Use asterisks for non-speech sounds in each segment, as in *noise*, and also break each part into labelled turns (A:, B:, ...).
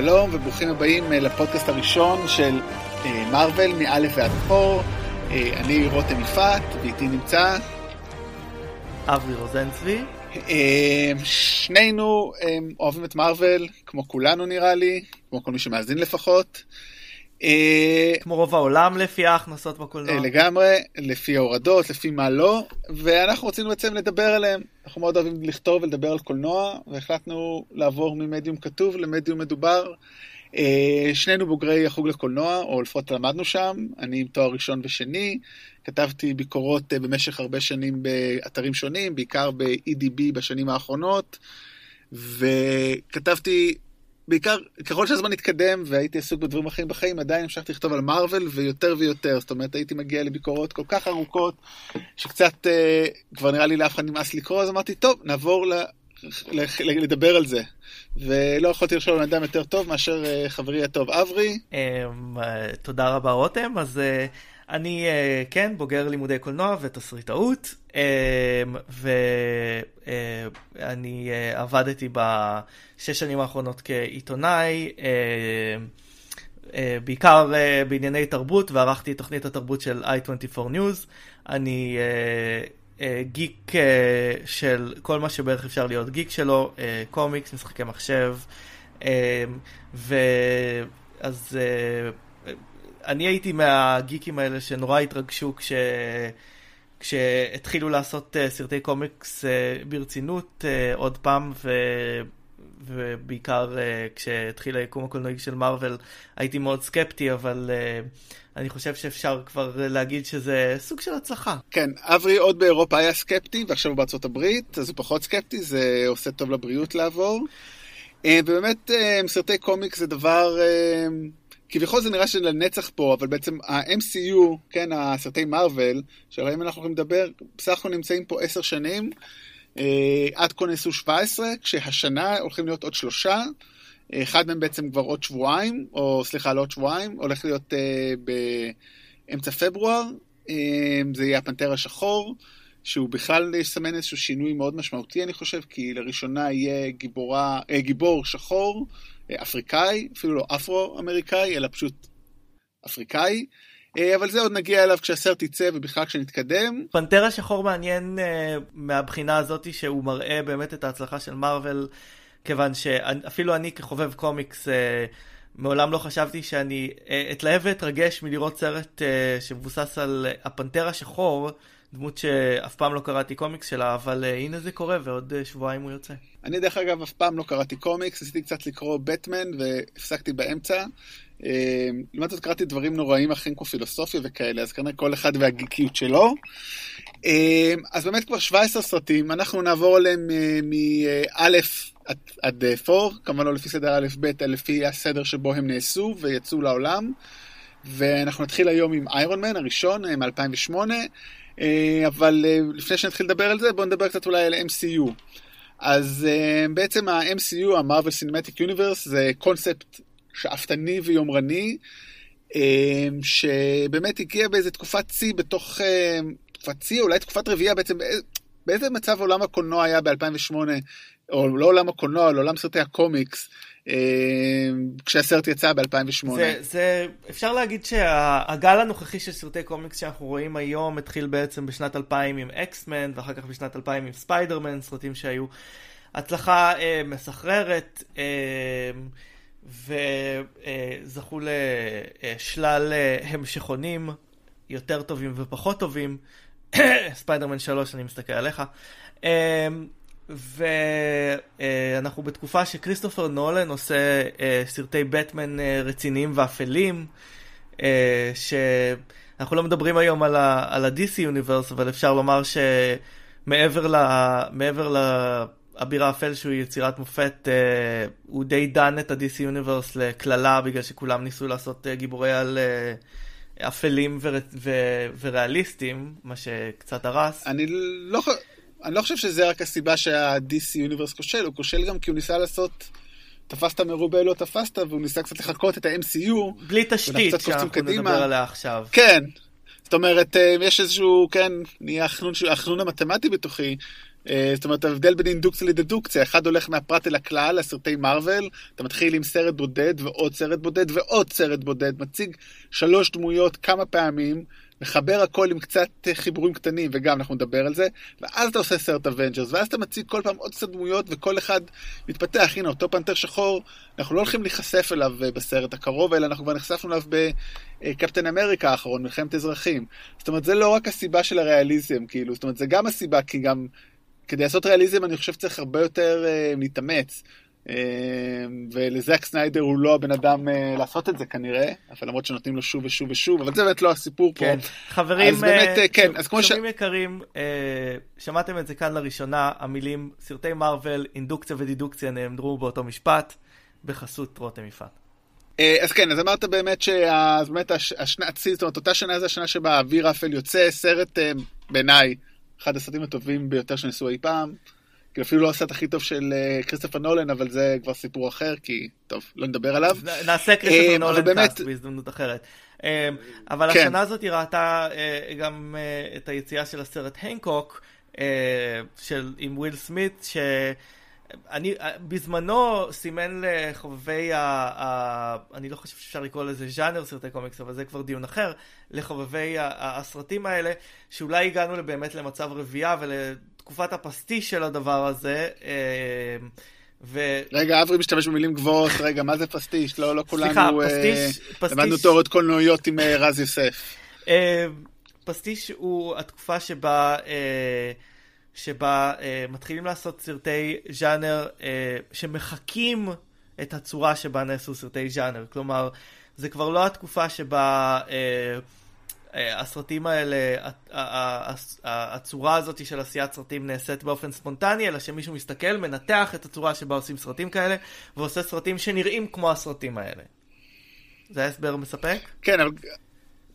A: שלום וברוכים הבאים אה, לפודקאסט הראשון של מארוול מאלף ועד פור. אני רותם יפעת ואיתי נמצא
B: אבי רוזנצבי.
A: שנינו אוהבים את מארוול כמו כולנו נראה לי, כמו כל מי שמאזין לפחות.
B: אה, כמו רוב העולם לפי ההכנסות בקולנוע.
A: אה, לגמרי, לפי ההורדות, לפי מה לא, ואנחנו רצינו בעצם לדבר עליהם. אנחנו מאוד אוהבים לכתוב ולדבר על קולנוע, והחלטנו לעבור ממדיום כתוב למדיום מדובר. אה, שנינו בוגרי החוג לקולנוע, או לפחות למדנו שם, אני עם תואר ראשון ושני, כתבתי ביקורות במשך הרבה שנים באתרים שונים, בעיקר ב-EDB בשנים האחרונות, וכתבתי בעיקר, ככל שהזמן התקדם והייתי עסוק בדברים אחרים בחיים, עדיין המשכתי לכתוב על מארוול ויותר ויותר. זאת אומרת, הייתי מגיע לביקורות כל כך ארוכות, שקצת אה, כבר נראה לי לאף אחד נמאס לקרוא, אז אמרתי, טוב, נעבור ל... לדבר על זה. ולא יכולתי לחשוב על אדם יותר טוב מאשר אה, חברי הטוב אברי.
B: אמ, אה, תודה רבה רותם, אז אני, כן, בוגר לימודי קולנוע ותסריטאות, ואני עבדתי בשש שנים האחרונות כעיתונאי. בעיקר בענייני תרבות, וערכתי תוכנית התרבות של i24 News. אני אה, גיק אה, של כל מה שבערך אפשר להיות גיק שלו, אה, קומיקס, משחקי מחשב, ואז אני הייתי מהגיקים האלה שנורא התרגשו כש... כשהתחילו לעשות סרטי קומיקס ברצינות עוד פעם, ו... ובעיקר כשהתחיל היקום הקולנועי של מארוול הייתי מאוד סקפטי, אבל אני חושב שאפשר כבר להגיד שזה סוג של הצלחה.
A: כן, אברי עוד באירופה היה סקפטי, ועכשיו הוא בארצות הברית, אז הוא פחות סקפטי, זה עושה טוב לבריאות לעבור. אה, ובאמת, אה, סרטי קומיקס זה דבר, אה, כביכול זה נראה שלנצח פה, אבל בעצם ה-MCU, כן, הסרטי מארוול, שעליהם אנחנו יכולים לדבר, בסך הכל נמצאים פה עשר שנים. עד כה נעשו 17, כשהשנה הולכים להיות עוד שלושה. אחד מהם בעצם כבר עוד שבועיים, או סליחה, לא עוד שבועיים, הולך להיות uh, באמצע פברואר, uh, זה יהיה הפנתר השחור, שהוא בכלל יסמן איזשהו שינוי מאוד משמעותי, אני חושב, כי לראשונה יהיה גיבורה, uh, גיבור שחור, אפריקאי, אפילו לא אפרו-אמריקאי, אלא פשוט אפריקאי. אבל זה עוד נגיע אליו כשהסרט יצא ובכלל כשנתקדם.
B: פנתר השחור מעניין uh, מהבחינה הזאת שהוא מראה באמת את ההצלחה של מארוול כיוון שאפילו אני כחובב קומיקס אה, מעולם לא חשבתי שאני אה, אתלהב ואתרגש מלראות סרט אה, שמבוסס על הפנתר השחור, דמות שאף פעם לא קראתי קומיקס שלה, אבל הנה זה קורה ועוד שבועיים הוא יוצא.
A: אני דרך אגב אף פעם לא קראתי קומיקס, ניסיתי קצת לקרוא בטמן והפסקתי באמצע. לעומת זאת קראתי דברים נוראים אחרים כמו פילוסופיה וכאלה, אז כנראה כל אחד והגיקיות שלו. אז באמת כבר 17 סרטים, אנחנו נעבור עליהם מאלף עד פור, כמובן לא לפי סדר א'-ב', אלא לפי הסדר שבו הם נעשו ויצאו לעולם. ואנחנו נתחיל היום עם איירון מן הראשון אה, מ-2008, אה, אבל אה, לפני שנתחיל לדבר על זה, בואו נדבר קצת אולי על MCU. אז בעצם ה-MCU, ה-Marvel Cinematic Universe, זה קונספט שאפתני ויומרני, שבאמת הגיע באיזה תקופת שיא בתוך, תקופת שיא, אולי תקופת רביעייה בעצם, באיזה מצב עולם הקולנוע היה ב-2008 או לא עולם הקולנוע, אלא עולם סרטי הקומיקס, אה, כשהסרט יצא ב-2008.
B: זה, זה, אפשר להגיד שהגל הנוכחי של סרטי קומיקס שאנחנו רואים היום התחיל בעצם בשנת 2000 עם אקסמן, ואחר כך בשנת 2000 עם ספיידרמן, סרטים שהיו הצלחה אה, מסחררת. אה, וזכו לשלל אה, המשכונים יותר טובים ופחות טובים. *coughs* ספיידרמן 3, אני מסתכל עליך. אה, ואנחנו בתקופה שכריסטופר נולן עושה אה, סרטי בטמן אה, רציניים ואפלים, אה, שאנחנו לא מדברים היום על ה-DC יוניברס, אבל אפשר לומר שמעבר ל... מעבר לאביר האפל שהוא יצירת מופת, הוא די דן את ה-DC יוניברס לקללה, בגלל שכולם ניסו לעשות גיבורי על... אפלים ור... ו... וריאליסטים, מה שקצת הרס.
A: אני לא, אני לא חושב שזה רק הסיבה שה-DC יוניברס כושל, הוא כושל גם כי הוא ניסה לעשות... תפסת מרובה לא תפסת, והוא ניסה קצת לחקות את ה-MCU.
B: בלי תשתית שאנחנו קדימה. נדבר עליה עכשיו.
A: כן. זאת אומרת, אה, יש איזשהו, כן, נהיה החנון, החנון המתמטי בתוכי. אה, זאת אומרת, ההבדל בין אינדוקציה לדדוקציה, אחד הולך מהפרט אל הכלל, לסרטי מארוול, אתה מתחיל עם סרט בודד ועוד סרט בודד ועוד סרט בודד, מציג שלוש דמויות כמה פעמים, מחבר הכל עם קצת חיבורים קטנים, וגם אנחנו נדבר על זה, ואז אתה עושה סרט אבנג'רס, ואז אתה מציג כל פעם עוד קצת דמויות, וכל אחד מתפתח. הנה, אותו פנתר שחור, אנחנו לא הולכים להיחשף אליו אה, בסרט הקרוב, אלא אנחנו כבר נחשפנו אליו בקפטן אמריקה האחרון, מלחמת אזרחים. זאת אומרת, זה לא רק הסיבה של הריאליזם, כאילו, זאת אומרת, זה גם הסיבה, כי גם כדי לעשות ריאליזם, אני חושב שצריך הרבה יותר uh, להתאמץ. Uh, ולזאק סניידר הוא לא הבן אדם uh, לעשות את זה כנראה, אבל למרות שנותנים לו שוב ושוב ושוב, אבל זה באמת לא הסיפור
B: כן.
A: פה.
B: חברים,
A: אז באמת, uh, כן, אז כמו
B: ש... יקרים, uh, שמעתם את זה כאן לראשונה, המילים סרטי מארוול, אינדוקציה ודידוקציה נאמרו באותו משפט, בחסות רותם יפעת.
A: אז כן, אז אמרת באמת שבאמת השנה, זאת אומרת, אותה שנה זה השנה שבה אביר אפל יוצא, סרט בעיניי אחד הסרטים הטובים ביותר שנעשו אי פעם. כאילו אפילו לא הסרט הכי טוב של אה, כריסטופר נולן, אבל זה כבר סיפור אחר, כי טוב, לא נדבר עליו.
B: נעשה כריסטופר אה, נולן. cast בהזדמנות אחרת. אה, אבל כן. השנה הזאת היא ראתה גם את היציאה של הסרט הנקוק, של, עם וויל סמית, ש... אני, בזמנו סימן לחובבי, ה, ה, אני לא חושב שאפשר לקרוא לזה ז'אנר סרטי קומיקס, אבל זה כבר דיון אחר, לחובבי הסרטים האלה, שאולי הגענו באמת למצב רבייה ולתקופת הפסטיש של הדבר הזה. אה,
A: ו... רגע, אברי משתמש במילים גבוהות, רגע, מה זה פסטיש? לא, לא כולנו...
B: סליחה, פסטיש...
A: אה, פסטיש... למדנו תיאוריות קולנועיות עם אה, רז יוסף.
B: אה, פסטיש הוא התקופה שבה... אה, שבה אה, מתחילים לעשות סרטי ז'אנר אה, שמחקים את הצורה שבה נעשו סרטי ז'אנר. כלומר, זה כבר לא התקופה שבה אה, הסרטים האלה, הצורה הזאת של עשיית סרטים נעשית באופן ספונטני, אלא שמישהו מסתכל, מנתח את הצורה שבה עושים סרטים כאלה, ועושה סרטים שנראים כמו הסרטים האלה. זה הסבר מספק?
A: כן, אבל...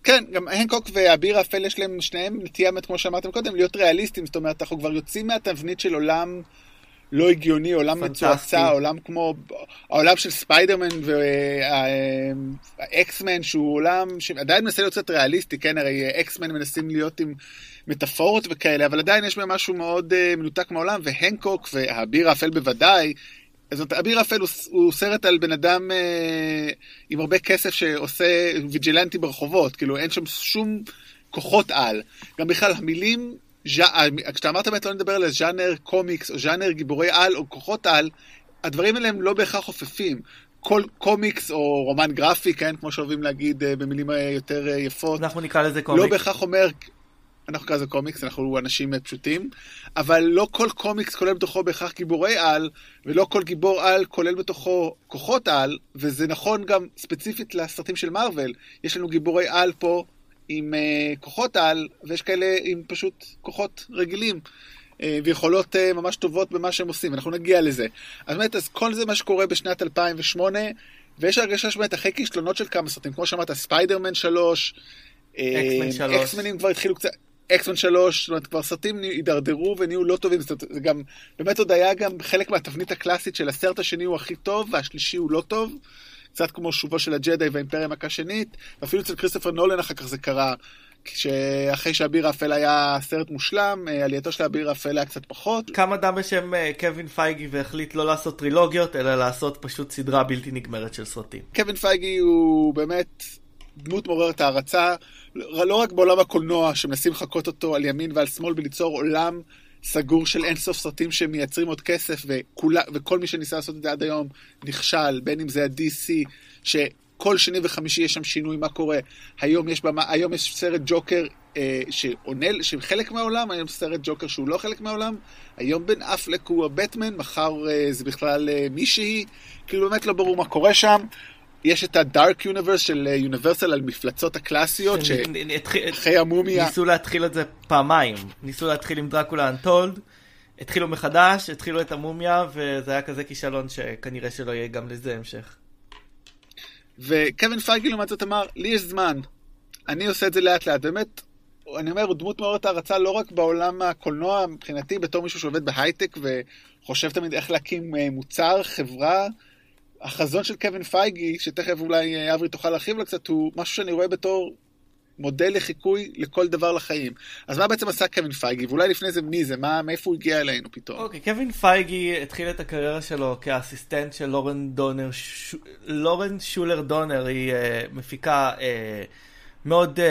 A: כן, גם הנקוק ואביר האפל יש להם שניהם נטייה, כמו שאמרתם קודם, להיות ריאליסטים, זאת אומרת, אנחנו כבר יוצאים מהתבנית של עולם לא הגיוני, עולם מצועצע, עולם כמו העולם של ספיידרמן והאקסמן, שהוא עולם שעדיין מנסה להיות קצת ריאליסטי, כן, הרי אקסמן מנסים להיות עם מטאפורות וכאלה, אבל עדיין יש בהם משהו מאוד אה, מנותק מהעולם, והנקוק והאביר האפל בוודאי, זאת אביר אפל הוא, הוא סרט על בן אדם אה, עם הרבה כסף שעושה ויג'ילנטי ברחובות, כאילו אין שם שום כוחות על. גם בכלל, המילים, כשאתה אמרת באמת לא נדבר על ז'אנר קומיקס או ז'אנר גיבורי על או כוחות על, הדברים האלה הם לא בהכרח חופפים. כל קומיקס או רומן גרפי, כן, כמו שאוהבים להגיד אה, במילים אה, יותר אה, יפות.
B: אנחנו נקרא לזה קומיקס.
A: לא בהכרח אומר, אנחנו קוראים לזה קומיקס, אנחנו אנשים פשוטים, אבל לא כל קומיקס כולל בתוכו בהכרח גיבורי על, ולא כל גיבור על כולל בתוכו כוחות על, וזה נכון גם ספציפית לסרטים של מארוול. יש לנו גיבורי על פה עם uh, כוחות על, ויש כאלה עם פשוט כוחות רגילים. uh, ויכולות uh, ממש טובות במה שהם עושים, אנחנו נגיע לזה. אז באמת, אז כל זה מה שקורה בשנת 2008, ויש הרגשה שבאמת אחרי כישלונות של כמה סרטים, כמו שאמרת, ספיידרמן 3,
B: אקסמן 3,
A: אקסמנים כבר התחילו קצת, אקסמן 3, זאת אומרת, כבר סרטים הידרדרו ונהיו לא טובים, זאת אומרת, זה גם, באמת עוד היה גם חלק מהתבנית הקלאסית של הסרט השני הוא הכי טוב, והשלישי הוא לא טוב. קצת כמו שובו של הג'די והאימפריה מכה שנית, ואפילו אצל כריסטופר נולן אחר כך זה קרה. שאחרי שאביר האפל היה סרט מושלם, אה, עלייתו של אביר האפל היה קצת פחות.
B: קם אדם בשם אה, קווין פייגי והחליט לא לעשות טרילוגיות, אלא לעשות פשוט סדרה בלתי נגמרת של סרטים.
A: קווין פייגי הוא באמת דמות מעוררת הערצה, לא רק בעולם הקולנוע, שמנסים לחקות אותו על ימין ועל שמאל וליצור עולם סגור של אינסוף סרטים שמייצרים עוד כסף, וכולה, וכל מי שניסה לעשות את זה עד היום נכשל, בין אם זה ה-DC, שכל שני וחמישי יש שם שינוי מה קורה. היום יש, במה, היום יש סרט ג'וקר אה, שעונה, שחלק מהעולם, היום סרט ג'וקר שהוא לא חלק מהעולם, היום בן אפלק הוא הבטמן, מחר אה, זה בכלל אה, מישהי, כאילו באמת לא ברור מה קורה שם. יש את הדארק יוניברס של יוניברסל על מפלצות הקלאסיות, שאחרי המומיה...
B: ניסו להתחיל את זה פעמיים. ניסו להתחיל עם דרקולה אנטולד, התחילו מחדש, התחילו את המומיה, וזה היה כזה כישלון שכנראה שלא יהיה גם לזה המשך.
A: וקווין פייגי לעומת זאת אמר, לי יש זמן, אני עושה את זה לאט לאט. באמת, אני אומר, הוא דמות מעוררת הערצה לא רק בעולם הקולנוע, מבחינתי, בתור מישהו שעובד בהייטק וחושב תמיד איך להקים אה, מוצר, חברה. החזון של קווין פייגי, שתכף אולי אה, אברי תוכל להרחיב לו קצת, הוא משהו שאני רואה בתור מודל לחיקוי לכל דבר לחיים. אז מה בעצם עשה קווין פייגי? ואולי לפני זה מי זה? מה, מאיפה הוא הגיע אלינו פתאום?
B: אוקיי, okay, קווין פייגי התחיל את הקריירה שלו כאסיסטנט של לורן דונר, ש... לורן שולר דונר, היא uh, מפיקה uh, מאוד uh,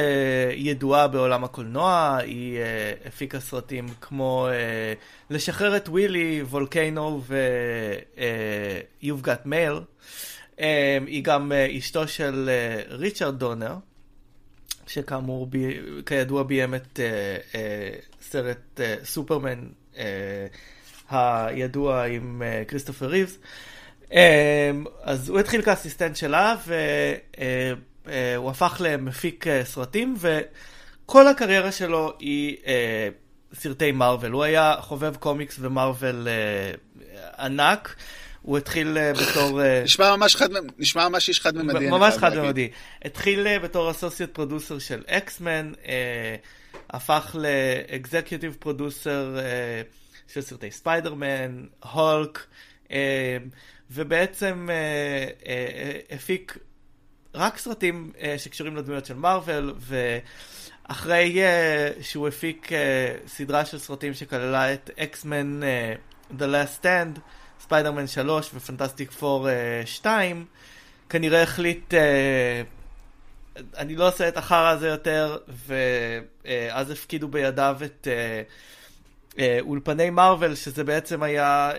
B: ידועה בעולם הקולנוע, היא uh, הפיקה סרטים כמו uh, לשחרר את ווילי, וולקיינו ו-You've Got Mail. Um, היא גם uh, אשתו של uh, ריצ'רד דונר, שכאמור, ב, כידוע ביים את uh, uh, סרט uh, סופרמן uh, הידוע עם uh, ריבס. Um, אז הוא התחיל כאסיסטנט שלה, והוא uh, uh, הפך למפיק uh, סרטים, וכל הקריירה שלו היא uh, סרטי מארוול. הוא היה חובב קומיקס ומארוול uh, ענק. הוא התחיל אה, בתור...
A: אה, נשמע ממש חד, נשמע ממש איש חד ממדי.
B: ממש חד ממדי. התחיל אה, בתור associate producer של אקסמן, הפך ל executive producer של סרטי ספיידרמן, הולק, ובעצם הפיק רק סרטים שקשורים לדמויות של מארוול, ואחרי שהוא הפיק סדרה של סרטים שכללה את אקסמן The Last Stand, ספיידרמן 3 ופנטסטיק פור 2, כנראה החליט, אה, אני לא עושה את החרא הזה יותר, ואז הפקידו בידיו את אה, אה, אולפני מארוול, שזה בעצם היה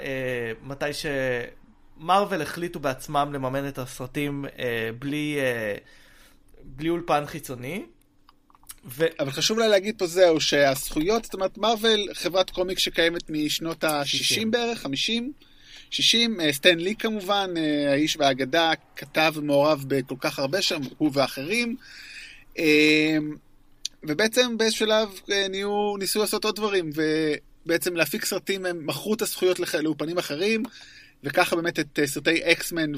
B: מתי שמארוול החליטו בעצמם לממן את הסרטים בלי, בלי אולפן חיצוני.
A: ו... אבל חשוב לה להגיד פה זהו, שהזכויות, זאת אומרת, מארוול, חברת קומיק שקיימת משנות ה-60 בערך, 50, 60, אה, סטן לי כמובן, אה, האיש והאגדה, כתב ומעורב בכל כך הרבה שם, הוא ואחרים. אה, ובעצם באיזשהו שלב ניסו לעשות עוד דברים, ובעצם להפיק סרטים, הם מכרו את הזכויות לאופנים אחרים, וככה באמת את סרטי אקסמן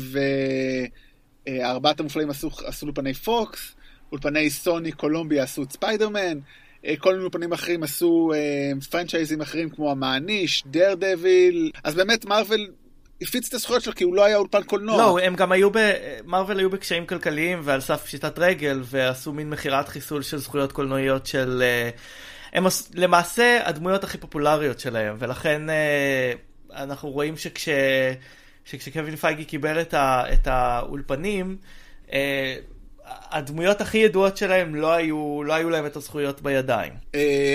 A: וארבעת המופלאים עשו, עשו אולפני פוקס, אולפני סוני קולומביה עשו את ספיידרמן, כל מיני אולפנים אחרים עשו פרנצ'ייזים אחרים כמו המעניש, דר דביל, אז באמת מארוול הפיץ את הזכויות שלו כי הוא לא היה אולפן קולנוע.
B: לא, הם גם היו ב... מרוויל היו בקשיים כלכליים ועל סף פשיטת רגל ועשו מין מכירת חיסול של זכויות קולנועיות של... אה, הם למעשה הדמויות הכי פופולריות שלהם ולכן אה, אנחנו רואים שכש... שכשקווין פייגי קיבל את, ה... את האולפנים אה, הדמויות הכי ידועות שלהם לא היו, לא היו להם את הזכויות בידיים.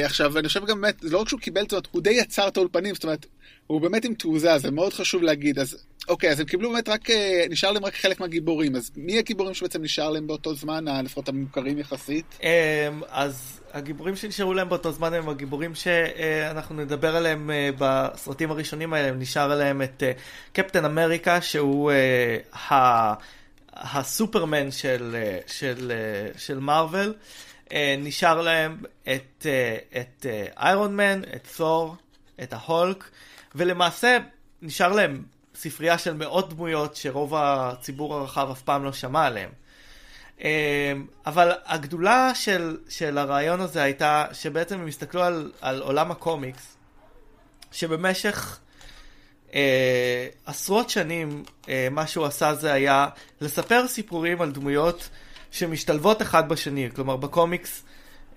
A: עכשיו אני חושב גם באמת, לא רק שהוא קיבל, זאת הוא די יצר את האולפנים, זאת אומרת, הוא באמת עם תעוזה, זה מאוד חשוב להגיד. אז אוקיי, אז הם קיבלו באמת רק, אה, נשאר להם רק חלק מהגיבורים. אז מי הגיבורים שבעצם נשאר להם באותו זמן, לפחות המוכרים יחסית?
B: אמ, אז הגיבורים שנשארו להם באותו זמן הם הגיבורים שאנחנו נדבר עליהם אה, בסרטים הראשונים האלה. נשאר להם את אה, קפטן אמריקה, שהוא ה... הסופרמן של, של, של מארוול. נשאר להם את, את איירון מן, את תור, את ההולק. ולמעשה נשאר להם ספרייה של מאות דמויות שרוב הציבור הרחב אף פעם לא שמע עליהם. אבל הגדולה של, של הרעיון הזה הייתה שבעצם הם הסתכלו על, על עולם הקומיקס, שבמשך אה, עשרות שנים אה, מה שהוא עשה זה היה לספר סיפורים על דמויות שמשתלבות אחד בשני. כלומר בקומיקס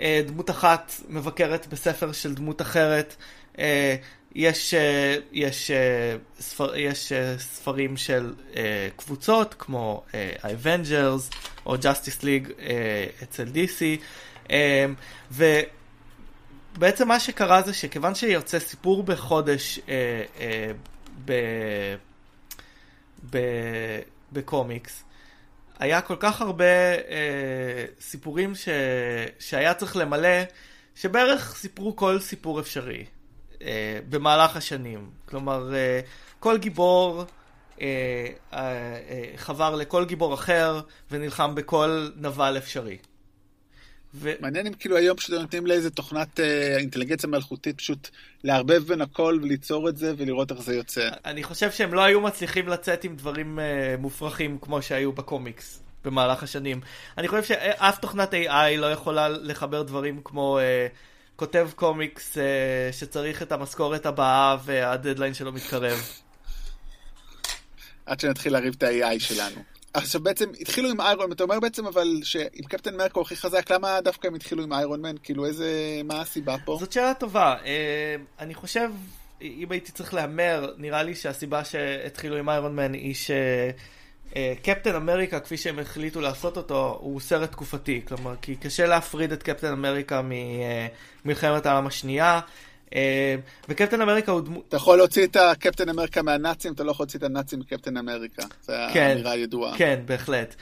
B: אה, דמות אחת מבקרת בספר של דמות אחרת. אה, יש, אה, יש, אה, ספר, יש אה, ספרים של קבוצות כמו ה-Avengers או Justice League אצל DC ובעצם מה שקרה זה שכיוון שיוצא סיפור בחודש ב, ב, בקומיקס היה כל כך הרבה סיפורים ש, שהיה צריך למלא שבערך סיפרו כל סיפור אפשרי. אה, במהלך השנים. כלומר, אה, כל גיבור אה, אה, אה, חבר לכל גיבור אחר ונלחם בכל נבל אפשרי.
A: ו... מעניין אם כאילו היום פשוט נותנים לאיזה תוכנת אה, אינטליגנציה מלכותית פשוט לערבב בין הכל וליצור את זה ולראות איך זה יוצא.
B: אני חושב שהם לא היו מצליחים לצאת עם דברים אה, מופרכים כמו שהיו בקומיקס במהלך השנים. אני חושב שאף תוכנת AI לא יכולה לחבר דברים כמו... אה, כותב קומיקס אה, שצריך את המשכורת הבאה והדדליין שלו מתקרב.
A: עד שנתחיל לריב את ה-AI שלנו. עכשיו בעצם התחילו עם איירון, אתה אומר בעצם אבל שעם קפטן הוא הכי חזק, למה דווקא הם התחילו עם איירון מן? כאילו איזה, מה הסיבה פה?
B: זאת שאלה טובה. אני חושב, אם הייתי צריך להמר, נראה לי שהסיבה שהתחילו עם איירון מן היא ש... קפטן אמריקה, כפי שהם החליטו לעשות אותו, הוא סרט תקופתי. כלומר, כי קשה להפריד את קפטן אמריקה ממלחמת העולם השנייה. וקפטן אמריקה הוא דמות...
A: אתה יכול להוציא את הקפטן אמריקה מהנאצים, אתה לא יכול להוציא את הנאצים מקפטן אמריקה. זו כן, האמירה הידועה.
B: כן, בהחלט.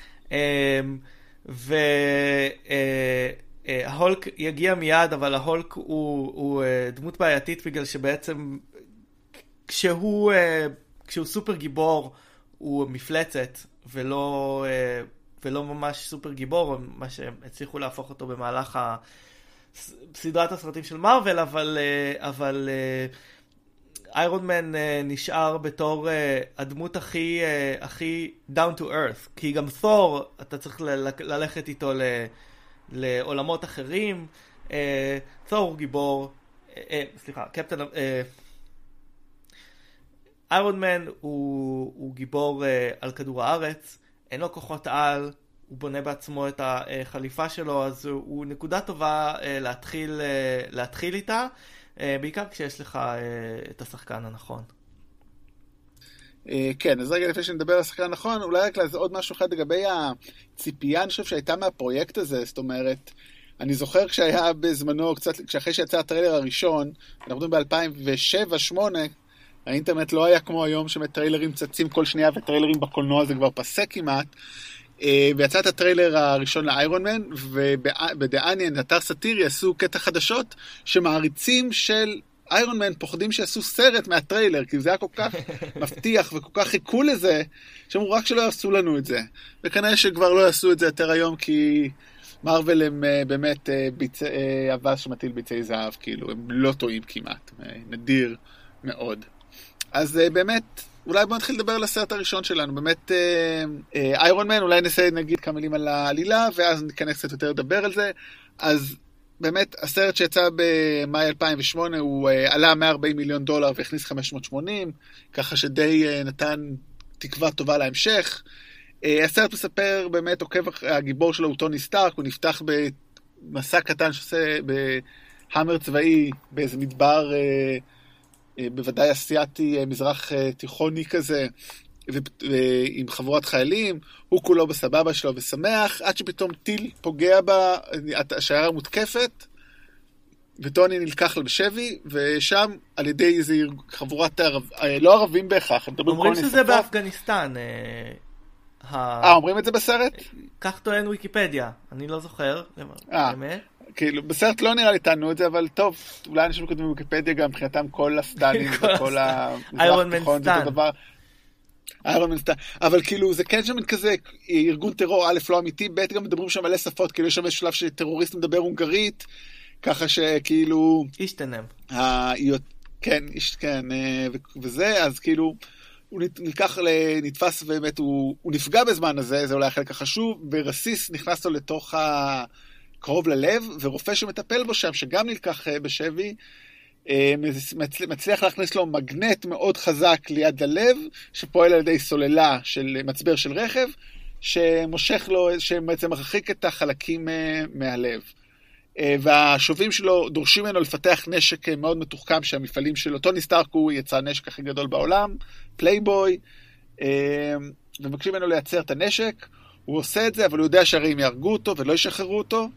B: וההולק יגיע מיד, אבל ההולק הוא, הוא דמות בעייתית בגלל שבעצם כשהוא, כשהוא סופר גיבור, הוא מפלצת, ולא, ולא ממש סופר גיבור, מה שהם הצליחו להפוך אותו במהלך ה... סדרת הסרטים של מארוול, אבל, אבל איירון מן נשאר בתור הדמות הכי, הכי down to earth, כי גם תור, אתה צריך ללכת איתו ל, לעולמות אחרים. תור הוא גיבור, סליחה, קפטן, איירון מן הוא, הוא גיבור על כדור הארץ, אין לו כוחות על, הוא בונה בעצמו את החליפה שלו, אז הוא נקודה טובה להתחיל, להתחיל איתה, בעיקר כשיש לך את השחקן הנכון.
A: כן, אז רגע לפני שנדבר על השחקן הנכון, אולי רק עוד משהו אחד לגבי הציפייה, אני חושב שהייתה מהפרויקט הזה, זאת אומרת, אני זוכר כשהיה בזמנו, קצת, כשאחרי שיצא הטריילר הראשון, אנחנו מדברים ב-2007-2008, האינטרנט לא היה כמו היום שמטריילרים צצים כל שנייה וטריילרים בקולנוע זה כבר פסק כמעט. אה, ויצא את הטריילר הראשון לאיירון מן, Onion, אתר סאטירי, עשו קטע חדשות שמעריצים של איירון מן פוחדים שיעשו סרט מהטריילר, כי זה היה כל כך *laughs* מבטיח וכל כך חיכו לזה, שאמרו רק שלא יעשו לנו את זה. וכנראה שכבר לא יעשו את זה יותר היום, כי מארוול הם אה, באמת אה, ביצ... אבס שמטיל ביצי זהב, כאילו, הם לא טועים כמעט, נדיר מאוד. אז באמת, אולי בוא נתחיל לדבר על הסרט הראשון שלנו, באמת איירון אה, מן, אולי נעשה נגיד כמה מילים על העלילה, ואז ניכנס קצת יותר לדבר על זה. אז באמת, הסרט שיצא במאי 2008, הוא אה, עלה 140 מיליון דולר והכניס 580, ככה שדי אה, נתן תקווה טובה להמשך. הסרט מספר, באמת עוקב, הגיבור שלו הוא טוני סטארק, הוא נפתח במסע קטן שעושה בהאמר צבאי באיזה מדבר... אה, בוודאי אסיאתי, אה, מזרח אה, תיכוני כזה, עם חבורת חיילים, הוא כולו בסבבה שלו ושמח, עד שפתאום טיל פוגע בה, השיירה מותקפת, וטוני נלקח בשבי, ושם על ידי איזה חבורת ערב, לא ערבים בהכרח,
B: הם מדברים אומרים שזה באפגניסטן.
A: אה, אומרים את זה בסרט?
B: כך טוען ויקיפדיה, אני לא זוכר, באמת.
A: כאילו, בסרט לא נראה לי טענו את זה, אבל טוב, אולי אנשים כותבים בוויקיפדיה גם מבחינתם כל הסטנים *laughs* וכל המזרח התיכון זה אותו דבר. איירון מן סטן, אבל כאילו זה כן שם כזה ארגון טרור, א' לא אמיתי, ב' גם מדברים שם מלא שפות, כאילו יש שם שלב שטרוריסט מדבר הונגרית, ככה שכאילו...
B: השתנם.
A: כן, כן, אה, וזה, אז כאילו, הוא נלקח, נתפס ובאמת, הוא, הוא נפגע בזמן הזה, זה אולי החלק החשוב, ורסיס נכנס לו לתוך ה... קרוב ללב, ורופא שמטפל בו שם, שגם נלקח אה, בשבי, אה, מצליח להכניס לו מגנט מאוד חזק ליד הלב, שפועל על ידי סוללה של מצבר של רכב, שמושך לו, שבעצם מרחיק את החלקים אה, מהלב. והשובים שלו דורשים ממנו לפתח נשק מאוד מתוחכם שהמפעלים שלו, טוני סטארק הוא יצרן הנשק הכי גדול בעולם, פלייבוי, ומבקשים ממנו לייצר את הנשק. הוא עושה את זה, אבל הוא יודע שהרי הם יהרגו אותו ולא ישחררו אותו,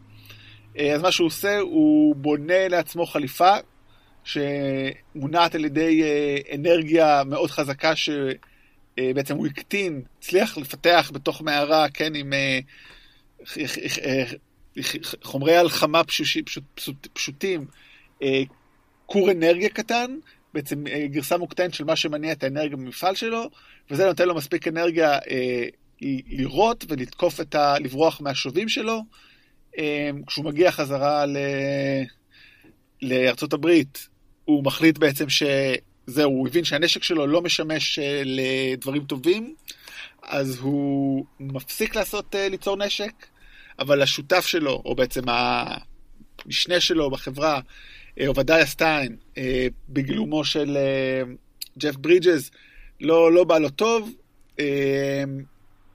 A: אז מה שהוא עושה, הוא בונה לעצמו חליפה שמונעת על ידי אה, אנרגיה מאוד חזקה שבעצם אה, הוא הקטין, הצליח לפתח בתוך מערה, כן, עם חומרי הלחמה פשוט, פשוט, פשוטים, כור אנרגיה קטן, בעצם גרסה מוקטנת של מה שמניע את האנרגיה במפעל שלו, וזה נותן לו מספיק אנרגיה לירות ולתקוף את ה... לברוח מהשובים שלו. אמ, כשהוא מגיע חזרה ל... לארצות הברית, הוא מחליט בעצם שזהו, הוא הבין שהנשק שלו לא משמש אה, לדברים טובים, אז הוא מפסיק לעשות, אה, ליצור נשק, אבל השותף שלו, או בעצם המשנה שלו בחברה, עובדיה אה, סטיין, בגילומו של ג'ף ברידג'ס, לא, לא בא לו טוב,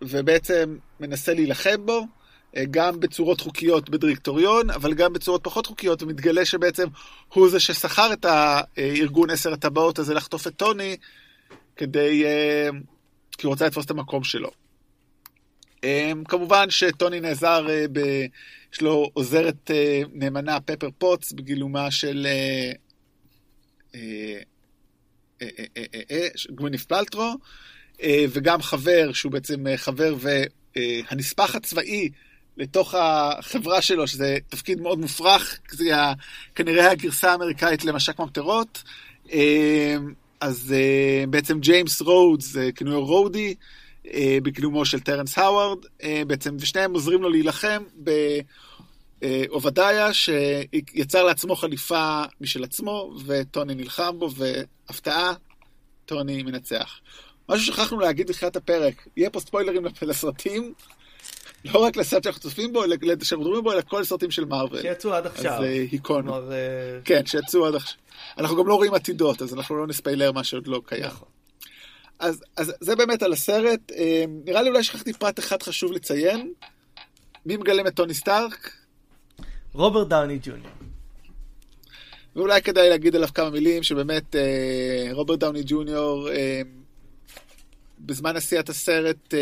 A: ובעצם מנסה להילחם בו, גם בצורות חוקיות בדירקטוריון, אבל גם בצורות פחות חוקיות, ומתגלה שבעצם הוא זה ששכר את הארגון עשר הטבעות הזה לחטוף את טוני, כדי... אה, כי הוא רוצה לתפוס את המקום שלו. כמובן שטוני נעזר, ב... יש לו עוזרת נאמנה, פפר פוטס, בגילומה של גווינת' פאלטרו, וגם חבר, שהוא בעצם חבר והנספח הצבאי לתוך החברה שלו, שזה תפקיד מאוד מופרך, זה כנראה הגרסה האמריקאית למש"ק ממטרות. אז בעצם ג'יימס רודס, כינויו רודי, בגילומו של טרנס הווארד, בעצם, ושניהם עוזרים לו להילחם בעובדיה, שיצר לעצמו חליפה משל עצמו, וטוני נלחם בו, והפתעה, טוני מנצח. משהו שכחנו להגיד בתחילת הפרק, יהיה פה ספוילרים לסרטים, לא רק לסרט שאנחנו צופים בו, שאנחנו מדברים בו, אלא כל הסרטים של מארוול.
B: שיצאו עד עכשיו.
A: אז היכונו. כן, שיצאו עד עכשיו. אנחנו גם לא רואים עתידות, אז אנחנו לא נספיילר מה שעוד לא קיים. נכון. אז, אז זה באמת על הסרט. נראה לי אולי שכחתי פרט אחד חשוב לציין. מי מגלם את טוני סטארק?
B: רוברט דאוני ג'וניור.
A: ואולי כדאי להגיד עליו כמה מילים, שבאמת רוברט דאוני ג'וניור, בזמן עשיית הסרט,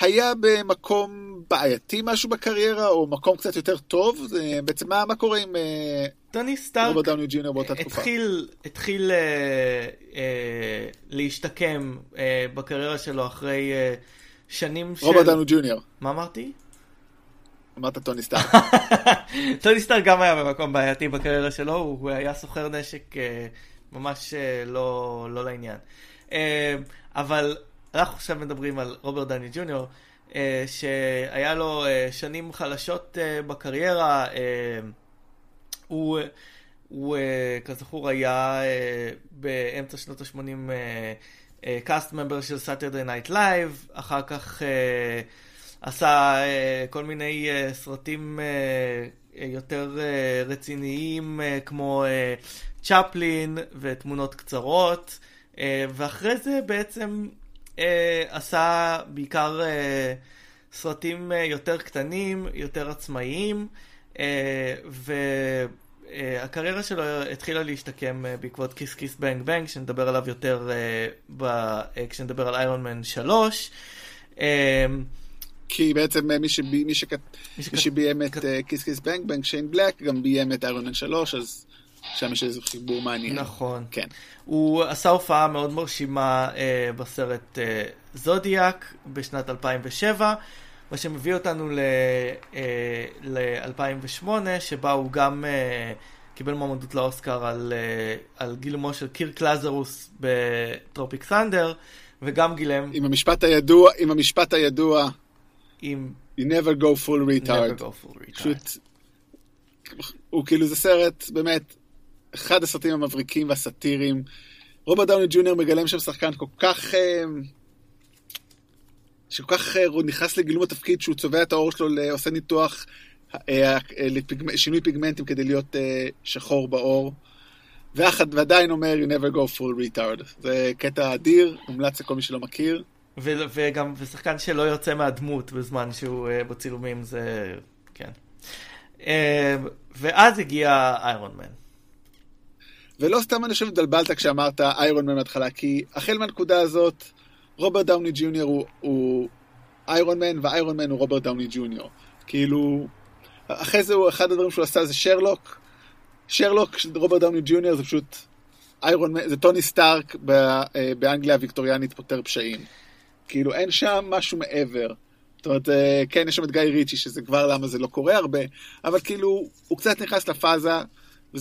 A: היה במקום בעייתי משהו בקריירה, או מקום קצת יותר טוב? זה, בעצם מה, מה קורה עם
B: טוני סטארק
A: רוברט דאוני ג'וניור באותה תקופה?
B: התחיל, התחיל אה, אה, להשתקם אה, בקריירה שלו אחרי אה, שנים של...
A: רוברט דאוני ג'וניור.
B: מה אמרתי?
A: אמרת טוני סטארק. *laughs*
B: טוני סטארק גם היה במקום בעייתי בקריירה שלו, הוא היה סוחר נשק אה, ממש אה, לא, לא לעניין. אה, אבל אנחנו עכשיו מדברים על רוברט דאוני ג'וניור, אה, שהיה לו אה, שנים חלשות אה, בקריירה. הוא, הוא כזכור היה באמצע שנות ה-80 cast member של סאטרדי נייט לייב, אחר כך עשה כל מיני סרטים יותר רציניים כמו צ'פלין ותמונות קצרות, ואחרי זה בעצם אה, עשה בעיקר אה, סרטים אה, יותר קטנים, יותר עצמאיים, אה, והקריירה שלו התחילה להשתקם אה, בעקבות כיס כיס בנג בנג, שנדבר עליו יותר אה, ב, אה, כשנדבר על איירון מן 3. אה,
A: כי בעצם מי, שבי, מי, שכת, מי שביים את כיס כיס בנג בנג, שיין בלק, גם ביים את איירון מן 3, אז שם יש איזה חיבור מעניין.
B: נכון.
A: כן.
B: הוא עשה הופעה מאוד מרשימה אה, בסרט אה, זודיאק בשנת 2007, מה שמביא אותנו ל-2008, אה, שבה הוא גם אה, קיבל מועמדות לאוסקר על, אה, על גילומו של קירק לזרוס בטרופיק סנדר, וגם גילם...
A: עם המשפט הידוע, עם המשפט הידוע.
B: עם...
A: You never go full retard.
B: never go full retard.
A: פשוט... הוא כאילו זה סרט, באמת, אחד הסרטים המבריקים והסאטיריים. רוברט דאוני ג'וניור מגלם שם שחקן כל כך... אה, שכל כך אה, נכנס לגילום התפקיד שהוא צובע את העור שלו, עושה ניתוח אה, לשינוי פיגמנטים כדי להיות שחור בעור. ועדיין אומר, you never go full retard. זה קטע אדיר, מומלץ לכל מי שלא מכיר.
B: וגם, ושחקן שלא יוצא מהדמות בזמן שהוא בצילומים, זה... כן. ואז הגיע איירון מן.
A: ולא סתם אני חושב התבלבלת כשאמרת איירון מן מההתחלה, כי החל מהנקודה הזאת, רוברט דאוני ג'וניור הוא, הוא איירון מן, ואיירון מן הוא רוברט דאוני ג'וניור. כאילו, אחרי זה הוא, אחד הדברים שהוא עשה זה שרלוק. שרלוק, רוברט דאוני ג'וניור זה פשוט איירון מן, זה טוני סטארק אה, באנגליה הוויקטוריאנית פותר פשעים. כאילו, אין שם משהו מעבר. זאת אומרת, אה, כן, יש שם את גיא ריצ'י, שזה כבר למה זה לא קורה הרבה, אבל כאילו, הוא קצת נכנס לפאזה.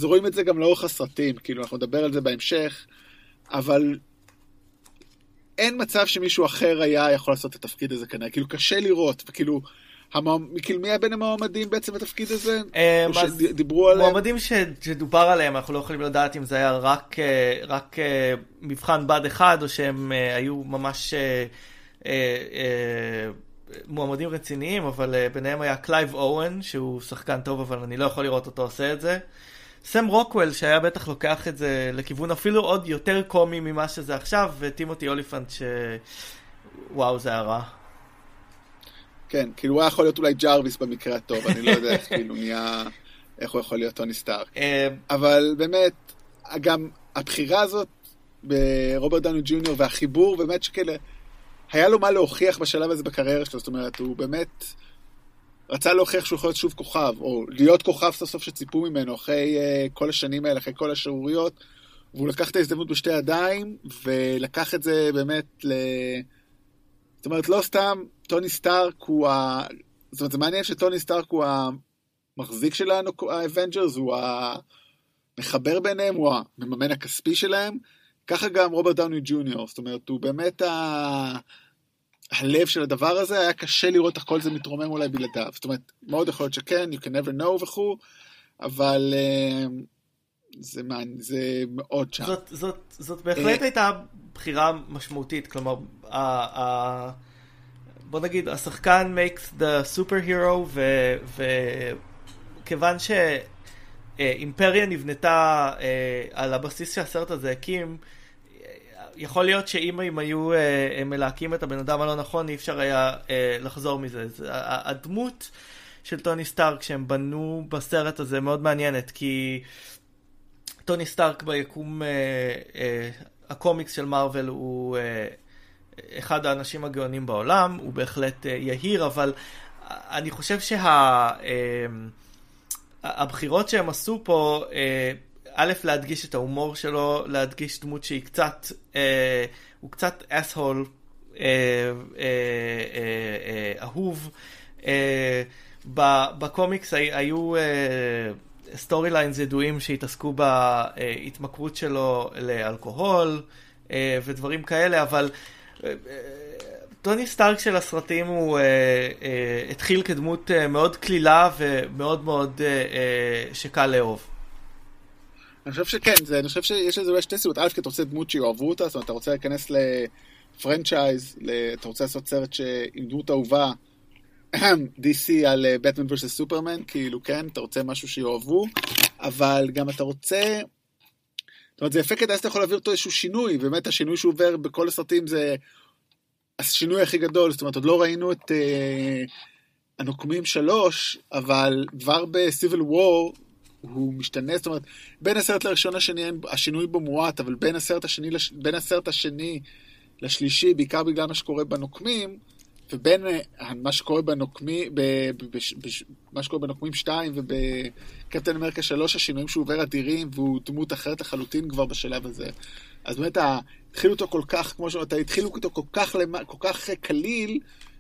A: ורואים את זה גם לאורך הסרטים, כאילו, אנחנו נדבר על זה בהמשך, אבל אין מצב שמישהו אחר היה יכול לעשות את התפקיד הזה כנראה, כאילו, קשה לראות, וכאילו... המועמ... כאילו מי היה בין המועמדים בעצם בתפקיד הזה?
B: אה, שדיברו עליהם? מועמדים שדובר עליהם, אנחנו לא יכולים לדעת אם זה היה רק, אה, רק אה, מבחן בד אחד, או שהם היו ממש מועמדים רציניים, אבל ביניהם היה קלייב אוון, שהוא שחקן טוב, אבל אני לא יכול לראות אותו עושה את זה. סם רוקוול, שהיה בטח לוקח את זה לכיוון אפילו עוד יותר קומי ממה שזה עכשיו, וטימותי אוליפנט, וואו, זה היה רע.
A: כן, כאילו הוא היה יכול להיות אולי ג'רוויס במקרה הטוב, אני לא יודע איך כאילו נהיה, איך הוא יכול להיות טוני סטארק.
B: אה,
A: אבל באמת, גם הבחירה הזאת ברוברט דאוני ג'וניור והחיבור, באמת שכאילו, היה לו מה להוכיח בשלב הזה בקריירה שלו, זאת אומרת, הוא באמת רצה להוכיח שהוא יכול להיות שוב כוכב, או להיות כוכב סוף סוף שציפו ממנו אחרי uh, כל השנים האלה, אחרי כל השערוריות, והוא לקח את ההזדמנות בשתי ידיים, ולקח את זה באמת ל... זאת אומרת, לא סתם טוני סטארק הוא ה... זאת אומרת, זה מעניין שטוני סטארק הוא המחזיק של האוונג'רס, הוא המחבר ביניהם, הוא המממן הכספי שלהם. ככה גם רוברט דאוני ג'וניור, זאת אומרת, הוא באמת ה... הלב של הדבר הזה, היה קשה לראות איך כל זה מתרומם אולי בלעדיו. זאת אומרת, מאוד יכול להיות שכן, you can never know וכו', אבל uh, זה, זה מאוד שם.
B: זאת, זאת, זאת בהחלט הייתה בחירה משמעותית, כלומר, ה, ה, בוא נגיד, השחקן makes the superhero, וכיוון שאימפריה נבנתה uh, על הבסיס שהסרט הזה הקים, יכול להיות שאם הם היו אה, מלהקים את הבן אדם הלא נכון, אי אפשר היה אה, לחזור מזה. זה, הדמות של טוני סטארק שהם בנו בסרט הזה מאוד מעניינת, כי טוני סטארק ביקום אה, אה, הקומיקס של מארוול הוא אה, אחד האנשים הגאונים בעולם, הוא בהחלט אה, יהיר, אבל אני חושב שה, אה, שהם עשו פה, אה, א', להדגיש את ההומור שלו, להדגיש דמות שהיא קצת, אה, הוא קצת אסהול אה, אה, אה, אה, אהוב. אה, בקומיקס היו story uh, lines ידועים שהתעסקו בהתמכרות שלו לאלכוהול uh, ודברים כאלה, אבל uh, טוני סטארק של הסרטים הוא uh, uh, התחיל כדמות uh, מאוד קלילה ומאוד מאוד uh, uh, שקל לאהוב.
A: אני חושב שכן, זה, אני חושב שיש לזה אולי שתי סיבות. א', כי אתה רוצה דמות שיאהבו אותה, זאת אומרת, אתה רוצה להיכנס לפרנצ'ייז, אתה רוצה לעשות סרט עם דמות אהובה, *clears throat* DC על בטמן ורסס סופרמן, כאילו, כן, אתה רוצה משהו שיאהבו, אבל גם אתה רוצה... זאת אומרת, זה יפה כדי שאתה יכול להעביר אותו איזשהו שינוי, ובאמת השינוי שהוא עובר בכל הסרטים זה השינוי הכי גדול, זאת אומרת, עוד לא ראינו את uh, הנוקמים שלוש, אבל כבר בסיביל וור הוא משתנה, זאת אומרת, בין הסרט לראשון השני, השינוי בו מועט, אבל בין הסרט השני, בין הסרט השני לשלישי, בעיקר בגלל מה שקורה בנוקמים, ובין מה שקורה בנוקמים, מה שקורה בנוקמים 2 ובקפטן אמריקה 3, השינויים שהוא עובר אדירים, והוא דמות אחרת לחלוטין כבר בשלב הזה. אז באמת, התחילו אותו כל כך, כמו שאומרת, התחילו אותו כל כך, כל כך קליל,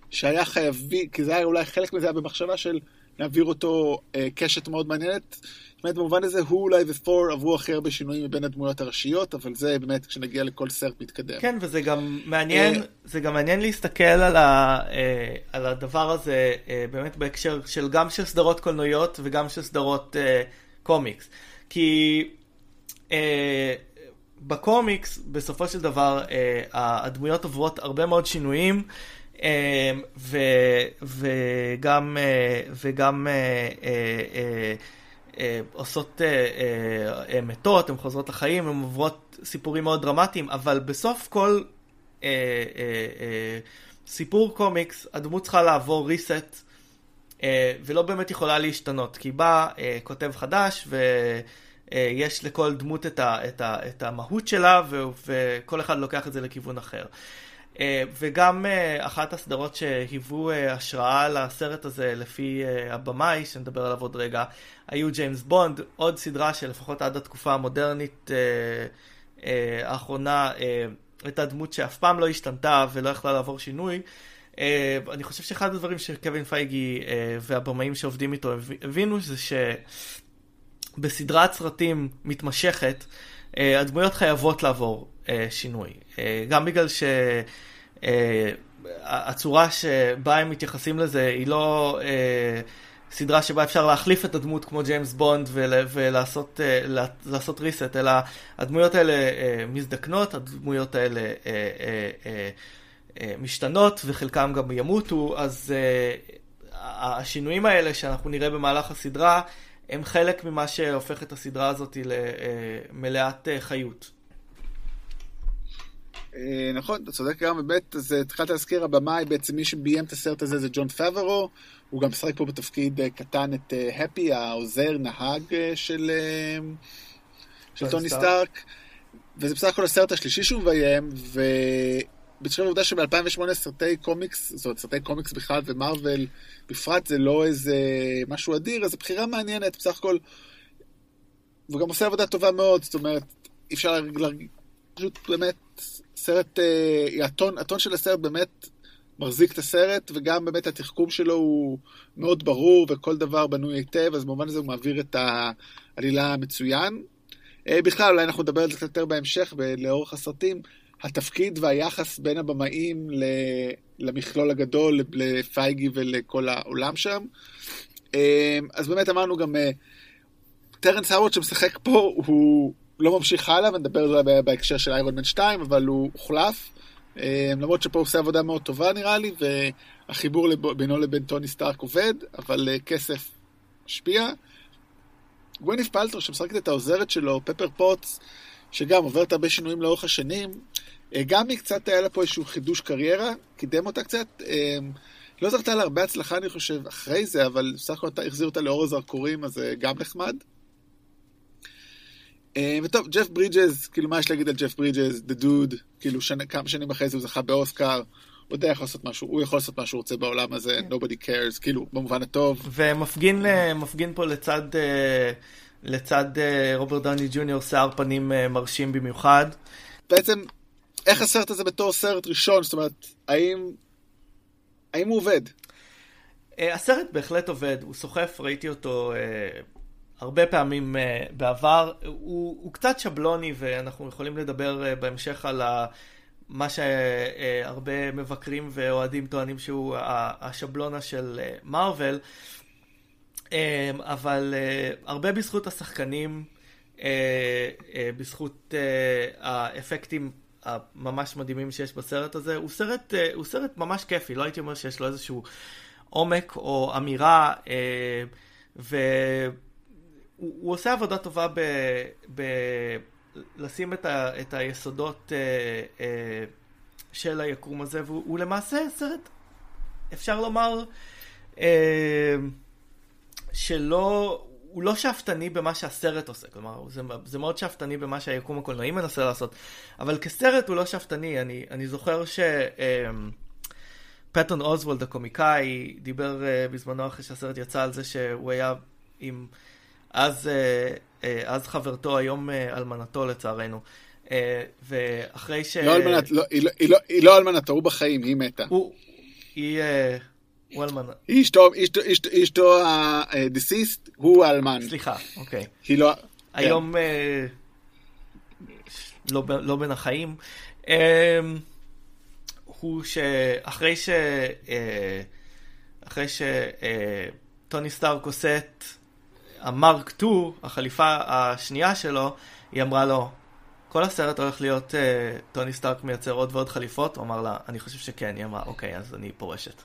A: שהיה חייבי, כי זה היה אולי חלק מזה היה במחשבה של להעביר אותו אה, קשת מאוד מעניינת. באמת במובן הזה הוא אולי ופור עברו הכי הרבה שינויים מבין הדמויות הראשיות, אבל זה באמת כשנגיע לכל סרט מתקדם.
B: כן, וזה גם מעניין, אה, זה גם מעניין להסתכל על, ה, אה, על הדבר הזה אה, באמת בהקשר של גם של סדרות קולנועיות וגם של סדרות קומיקס. כי בקומיקס בסופו של דבר הדמויות עוברות הרבה מאוד שינויים. ו, וגם, וגם אה, עושות אה, אה, מתות, הן חוזרות לחיים, הן עוברות סיפורים מאוד דרמטיים, אבל בסוף כל סיפור קומיקס, הדמות צריכה לעבור reset, ולא באמת יכולה להשתנות, כי בא כותב חדש, ויש לכל דמות את, ה, את, ה, את המהות שלה, ו, וכל אחד לוקח את זה לכיוון אחר. אה, וגם אה, אחת הסדרות שהיוו אה, השראה לסרט הזה לפי הבמאי, שנדבר עליו עוד רגע, היו ג'יימס בונד, עוד סדרה שלפחות עד התקופה המודרנית האחרונה הייתה דמות שאף פעם לא השתנתה ולא יכלה לעבור שינוי. אני חושב שאחד הדברים שקווין פייגי והבמאים שעובדים איתו הבינו זה שבסדרת סרטים מתמשכת, הדמויות חייבות לעבור שינוי. גם בגלל ש... אה, שבה הם מתייחסים לזה היא לא אה, סדרה שבה אפשר להחליף את הדמות כמו ג'יימס בונד ולעשות אה, לעשות ריסט, אלא הדמויות האלה מזדקנות, הדמויות האלה משתנות וחלקם גם ימותו, אז השינויים האלה שאנחנו נראה במהלך הסדרה הם חלק ממה שהופך את הסדרה הזאת למלאת חיות.
A: אה, נכון, אתה צודק גם, באמת, אז התחלת להזכיר, הבמאי, בעצם מי שביים את הסרט הזה זה ג'ון פאברו, הוא גם משחק פה בתפקיד קטן את הפי, העוזר, נהג של, של טוני סטארק, וזה בסך הכל הסרט השלישי שהוא מביים, ו... בהתחשב העובדה שב-2008 סרטי קומיקס, זאת אומרת סרטי קומיקס בכלל ומארוול בפרט זה לא איזה משהו אדיר, אז בחירה מעניינת בסך הכל. והוא גם עושה עבודה טובה מאוד, זאת אומרת, אי אפשר פשוט באמת, סרט, אה, הטון, הטון של הסרט באמת מחזיק את הסרט, וגם באמת התחכום שלו הוא מאוד ברור, וכל דבר בנוי היטב, אז במובן הזה הוא מעביר את העלילה המצוין. אה, בכלל, אולי אנחנו נדבר על זה קצת יותר בהמשך, לאורך הסרטים. התפקיד והיחס בין הבמאים למכלול הגדול, לפייגי ולכל העולם שם. אה, אז באמת אמרנו גם, טרנס הווארד שמשחק פה, הוא לא ממשיך הלאה, ונדבר על זה בהקשר של איירון מן 2, אבל הוא הוחלף. אה, למרות שפה הוא עושה עבודה מאוד טובה נראה לי, והחיבור בינו לבין טוני סטארק עובד, אבל כסף משפיע. גווינת' פאלטרו שמשחקת את העוזרת שלו, פפר פוטס, שגם עוברת הרבה שינויים לאורך השנים, אה, גם היא קצת היה לה פה איזשהו חידוש קריירה, קידם אותה קצת. אה, לא זכתה לה הרבה הצלחה, אני חושב, אחרי זה, אבל בסך הכל החזיר אותה לאור הזרקורים, אז גם נחמד. אה, וטוב, ג'ף ברידג'ז, כאילו, מה יש להגיד על ג'ף ברידג'ז, The Dude, כאילו, שנ... כמה שנים אחרי זה הוא זכה באוסקר, הוא יודע יכול לעשות משהו, הוא יכול לעשות מה שהוא רוצה בעולם הזה, כן. nobody cares, כאילו, במובן הטוב.
B: ומפגין מפגין פה לצד, לצד רוברט דני ג'וניור, שיער פנים מרשים במיוחד.
A: בעצם איך הסרט הזה בתור סרט ראשון? זאת אומרת, האם, האם הוא עובד?
B: הסרט בהחלט עובד, הוא סוחף, ראיתי אותו הרבה פעמים uh, בעבר. הוא, הוא קצת שבלוני, ואנחנו יכולים לדבר uh, בהמשך על ה... מה שהרבה מבקרים ואוהדים טוענים שהוא השבלונה של מארוול, אבל הרבה בזכות השחקנים, בזכות האפקטים הממש מדהימים שיש בסרט הזה. הוא סרט, אה, הוא סרט ממש כיפי, לא הייתי אומר שיש לו איזשהו עומק או אמירה, אה, והוא עושה עבודה טובה ב... ב לשים את, ה, את היסודות אה, של היקום הזה, והוא למעשה סרט, אפשר לומר, שלא, הוא לא שאפתני במה שהסרט עושה, כלומר, זה, זה מאוד שאפתני במה שהיקום הקולנועי מנסה לעשות, אבל כסרט הוא לא שאפתני, אני, אני זוכר ש... אמ, פטון אוזוולד הקומיקאי דיבר uh, בזמנו אחרי שהסרט יצא על זה שהוא היה עם uh, אז חברתו, היום uh, אלמנתו לצערנו. ואחרי ש...
A: לא אלמנת, לא, היא, לא, היא, לא, היא לא אלמנתו, הוא בחיים, היא מתה.
B: הוא, היא... הוא אלמן.
A: אשתו, אשתו ה-deceased הוא האלמן.
B: סליחה, אוקיי.
A: היא לא...
B: היום כן. אה, לא, לא בין החיים. אה, הוא שאחרי ש... אה, אחרי שטוני סטארק עושה את המרק 2, החליפה השנייה שלו, היא אמרה לו, כל הסרט הולך להיות טוני סטארק מייצר עוד ועוד חליפות? הוא אמר לה, אני חושב שכן. היא אמרה, אוקיי, אז אני פורשת.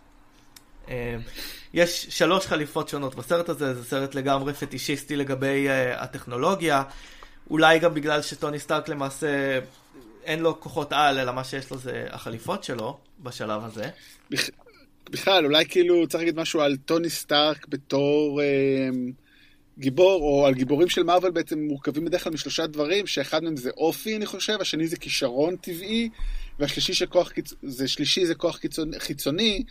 B: אה, יש שלוש חליפות שונות בסרט הזה, זה סרט לגמרי פטישיסטי לגבי uh, הטכנולוגיה. אולי גם בגלל שטוני סטארק למעשה אין לו כוחות על, אלא מה שיש לו זה החליפות שלו בשלב הזה.
A: בכלל, אולי כאילו צריך להגיד משהו על טוני סטארק בתור אה, גיבור, או על גיבורים של מארוול בעצם מורכבים בדרך כלל משלושה דברים, שאחד מהם זה אופי, אני חושב, השני זה כישרון טבעי, והשלישי שכוח, זה שלישי זה כוח חיצוני, חיצוני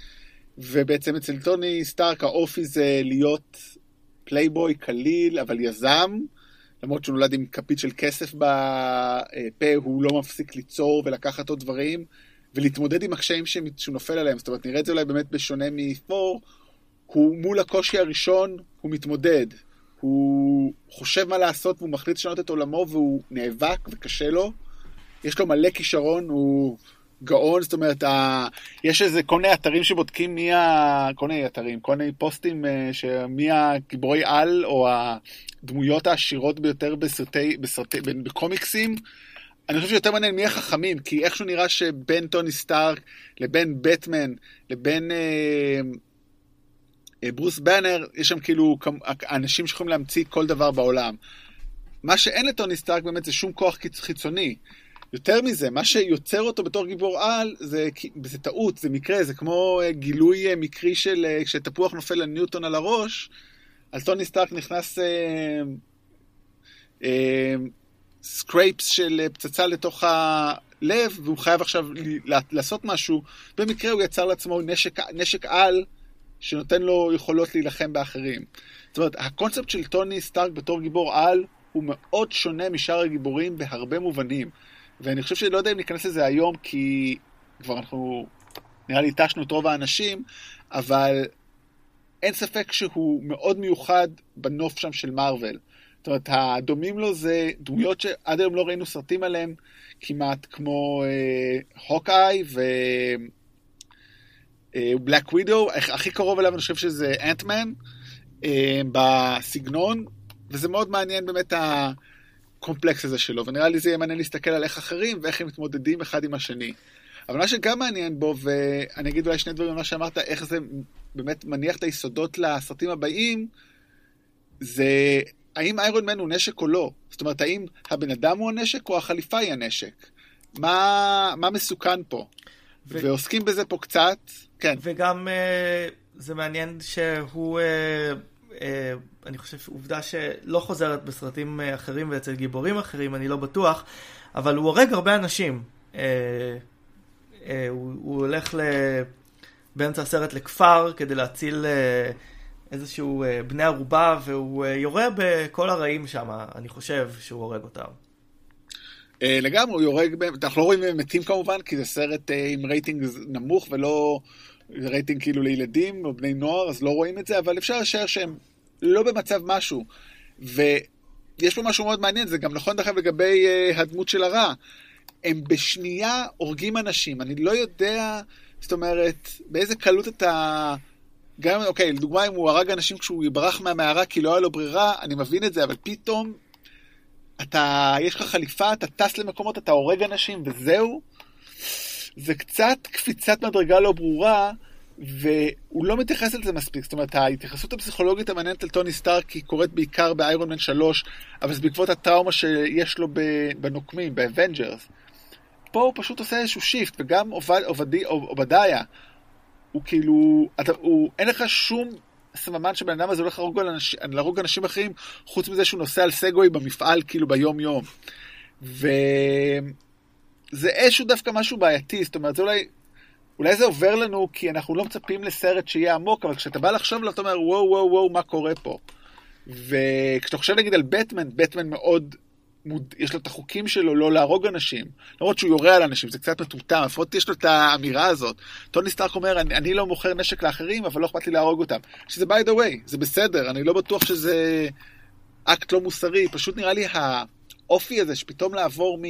A: ובעצם אצל טוני סטארק האופי זה להיות פלייבוי קליל, אבל יזם. למרות שהוא נולד עם כפית של כסף בפה, הוא לא מפסיק ליצור ולקחת עוד דברים, ולהתמודד עם הקשיים שהוא נופל עליהם. זאת אומרת, נראה את זה אולי באמת בשונה מת'ור, הוא מול הקושי הראשון, הוא מתמודד. הוא חושב מה לעשות והוא מחליט לשנות את עולמו והוא נאבק וקשה לו. יש לו מלא כישרון, הוא גאון, זאת אומרת, ה... יש איזה כל מיני אתרים שבודקים מי ה... כל מיני אתרים, כל מיני פוסטים אה, שמי הגיבורי על או הדמויות העשירות ביותר בסרטי, בסרטי, בקומיקסים. אני חושב שיותר מעניין מי החכמים, כי איכשהו נראה שבין טוני סטארק לבין בטמן לבין אה, ברוס באנר, יש שם כאילו אנשים שיכולים להמציא כל דבר בעולם. מה שאין לטוני סטארק באמת זה שום כוח חיצוני. יותר מזה, מה שיוצר אותו בתור גיבור על, זה, זה טעות, זה מקרה, זה כמו אה, גילוי אה, מקרי של אה, כשתפוח נופל לניוטון על הראש, על טוני סטארק נכנס אה, אה, scraps של פצצה לתוך הלב, והוא חייב עכשיו לעשות משהו. במקרה הוא יצר לעצמו נשק, נשק על שנותן לו יכולות להילחם באחרים. זאת אומרת, הקונספט של טוני סטארק בתור גיבור על הוא מאוד שונה משאר הגיבורים בהרבה מובנים. ואני חושב שאני לא יודע אם ניכנס לזה היום, כי כבר אנחנו, נראה לי, התשנו את רוב האנשים, אבל אין ספק שהוא מאוד מיוחד בנוף שם של מארוול. זאת אומרת, הדומים לו זה דמויות שעד היום לא ראינו סרטים עליהם, כמעט כמו אה, הוקאי ו... בלק אה, ווידו, הכי קרוב אליו אני חושב שזה אנטמן, אה, בסגנון, וזה מאוד מעניין באמת הקומפלקס הזה שלו, ונראה לי זה יהיה מעניין להסתכל על איך אחרים ואיך הם מתמודדים אחד עם השני. אבל מה שגם מעניין בו, ואני אגיד אולי שני דברים ממה שאמרת, איך זה באמת מניח את היסודות לסרטים הבאים, זה האם איירון מן הוא נשק או לא. זאת אומרת, האם הבן אדם הוא הנשק או החליפה היא הנשק? מה, מה מסוכן פה? ו... ועוסקים בזה פה קצת, כן.
B: וגם uh, זה מעניין שהוא... Uh... אה, אני חושב עובדה שלא חוזרת בסרטים אה, אחרים ואצל גיבורים אחרים, אני לא בטוח, אבל הוא הורג הרבה אנשים. אה, הוא, הוא הולך ל... באמצע הסרט לכפר כדי להציל איזשהו בני ערובה, והוא יורה בכל הרעים שם, אני חושב שהוא הורג אותם.
A: לגמרי, הוא הורג, אנחנו לא רואים מתים כמובן, כי זה סרט עם רייטינג נמוך ולא רייטינג כאילו לילדים או בני נוער, אז לא רואים את זה, אבל אפשר לשער שהם לא במצב משהו. ויש פה משהו מאוד מעניין, זה גם נכון דרך אגב לגבי uh, הדמות של הרע. הם בשנייה הורגים אנשים, אני לא יודע, זאת אומרת, באיזה קלות אתה... גם, אוקיי, לדוגמה, אם הוא הרג אנשים כשהוא ברח מהמערה כי לא היה לו ברירה, אני מבין את זה, אבל פתאום אתה, יש לך חליפה, אתה טס למקומות, אתה הורג אנשים וזהו. זה קצת קפיצת מדרגה לא ברורה, והוא לא מתייחס לזה מספיק. זאת אומרת, ההתייחסות הפסיכולוגית המעניינת על טוני סטארק היא קורית בעיקר באיירון מן 3, אבל זה בעקבות הטראומה שיש לו בנוקמים, באוונג'רס. פה הוא פשוט עושה איזשהו shift, וגם עובד, עובדי, עובדיה, הוא כאילו, אתה, הוא, אין לך שום סממן שבן אדם הזה הולך להרוג אנשים, אנשים אחרים, חוץ מזה שהוא נוסע על סגווי במפעל, כאילו ביום-יום. וזה איזשהו דווקא משהו בעייתי, זאת אומרת, זה אולי אולי זה עובר לנו כי אנחנו לא מצפים לסרט שיהיה עמוק, אבל כשאתה בא לחשוב עליו, אתה אומר, וואו, וואו, וואו, מה קורה פה? וכשאתה חושב נגיד על בטמן, בטמן מאוד, יש לו את החוקים שלו לא להרוג אנשים. למרות שהוא יורה על אנשים, זה קצת מטומטם, לפחות יש לו את האמירה הזאת. טוני סטארק אומר, אני, אני לא מוכר נשק לאחרים, אבל לא אכפת לי להרוג אותם. שזה by the way, זה בסדר, אני לא בטוח שזה אקט לא מוסרי, פשוט נראה לי האופי הזה שפתאום לעבור מ...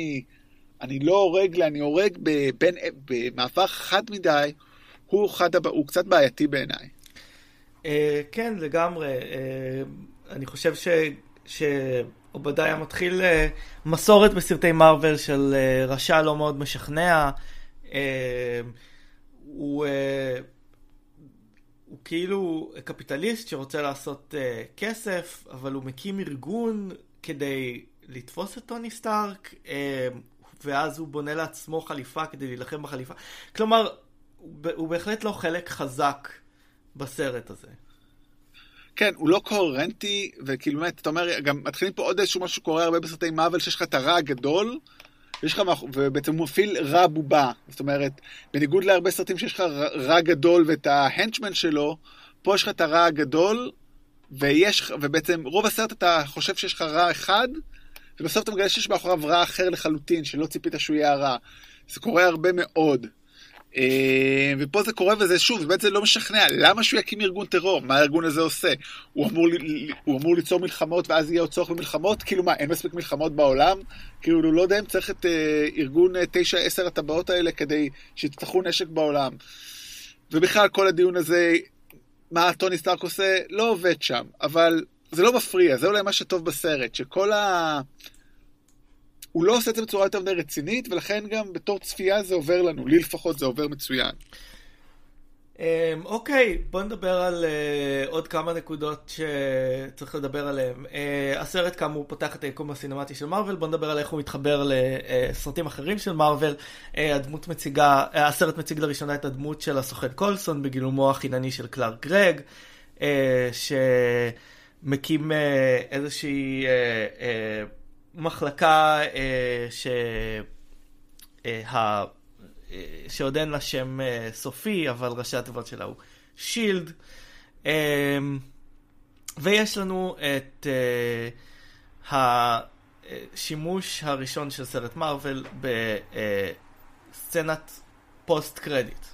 A: אני לא הורג לה, אני הורג בין, במעבר חד מדי, הוא, חד, הוא קצת בעייתי בעיניי.
B: Uh, כן, לגמרי. Uh, אני חושב ש... שעובדיה מתחיל uh, מסורת בסרטי מארוול של uh, רשע לא מאוד משכנע. Uh, הוא, הוא כאילו קפיטליסט שרוצה לעשות כסף, אבל הוא מקים ארגון כדי לתפוס את טוני סטארק. ואז הוא בונה לעצמו חליפה כדי להילחם בחליפה. כלומר, הוא בהחלט לא חלק חזק בסרט הזה.
A: כן, הוא לא קוהרנטי, וכאילו באמת, אתה אומר, גם מתחילים פה עוד איזשהו משהו שקורה הרבה בסרטי מאבל, שיש לך את הרע הגדול, ויש לך, ובעצם הוא מפעיל רע בובה. זאת אומרת, בניגוד להרבה סרטים שיש לך רע גדול ואת ההנצ'מן שלו, פה יש לך את הרע הגדול, ויש, ובעצם רוב הסרט אתה חושב שיש לך רע אחד, ובסוף אתה מגלה שיש מאחוריו רע אחר לחלוטין, שלא ציפית שהוא יהיה הרע. זה קורה הרבה מאוד. אה, ופה זה קורה וזה שוב, באמת זה לא משכנע, למה שהוא יקים ארגון טרור? מה הארגון הזה עושה? הוא אמור, הוא אמור ליצור מלחמות ואז יהיה עוד צורך במלחמות? כאילו מה, אין מספיק מלחמות בעולם? כאילו, לא יודע אם צריך את אה, ארגון 9-10 אה, הטבעות האלה כדי שיצטרכו נשק בעולם. ובכלל כל הדיון הזה, מה טוני סטארק עושה, לא עובד שם, אבל זה לא מפריע, זה אולי מה שטוב בסרט, שכל ה... הוא לא עושה את זה בצורה יותר מדי רצינית, ולכן גם בתור צפייה זה עובר לנו, לי לפחות זה עובר מצוין.
B: אמ, אוקיי, בוא נדבר על uh, עוד כמה נקודות שצריך לדבר עליהן. Uh, הסרט כאמור פותח את היקום הסינמטי של מארוול, בוא נדבר על איך הוא מתחבר לסרטים אחרים של מארוול. הדמות מציגה, הסרט מציג לראשונה את הדמות של הסוכן קולסון בגילומו החינני של קלארק גרג, uh, שמקים uh, איזושהי uh, uh, מחלקה uh, ש... Uh, אה, שעוד אין לה שם uh, סופי, אבל ראשי התיבות שלה הוא שילד. Um, ויש לנו את uh, השימוש הראשון של סרט מארוול בסצנת post credit.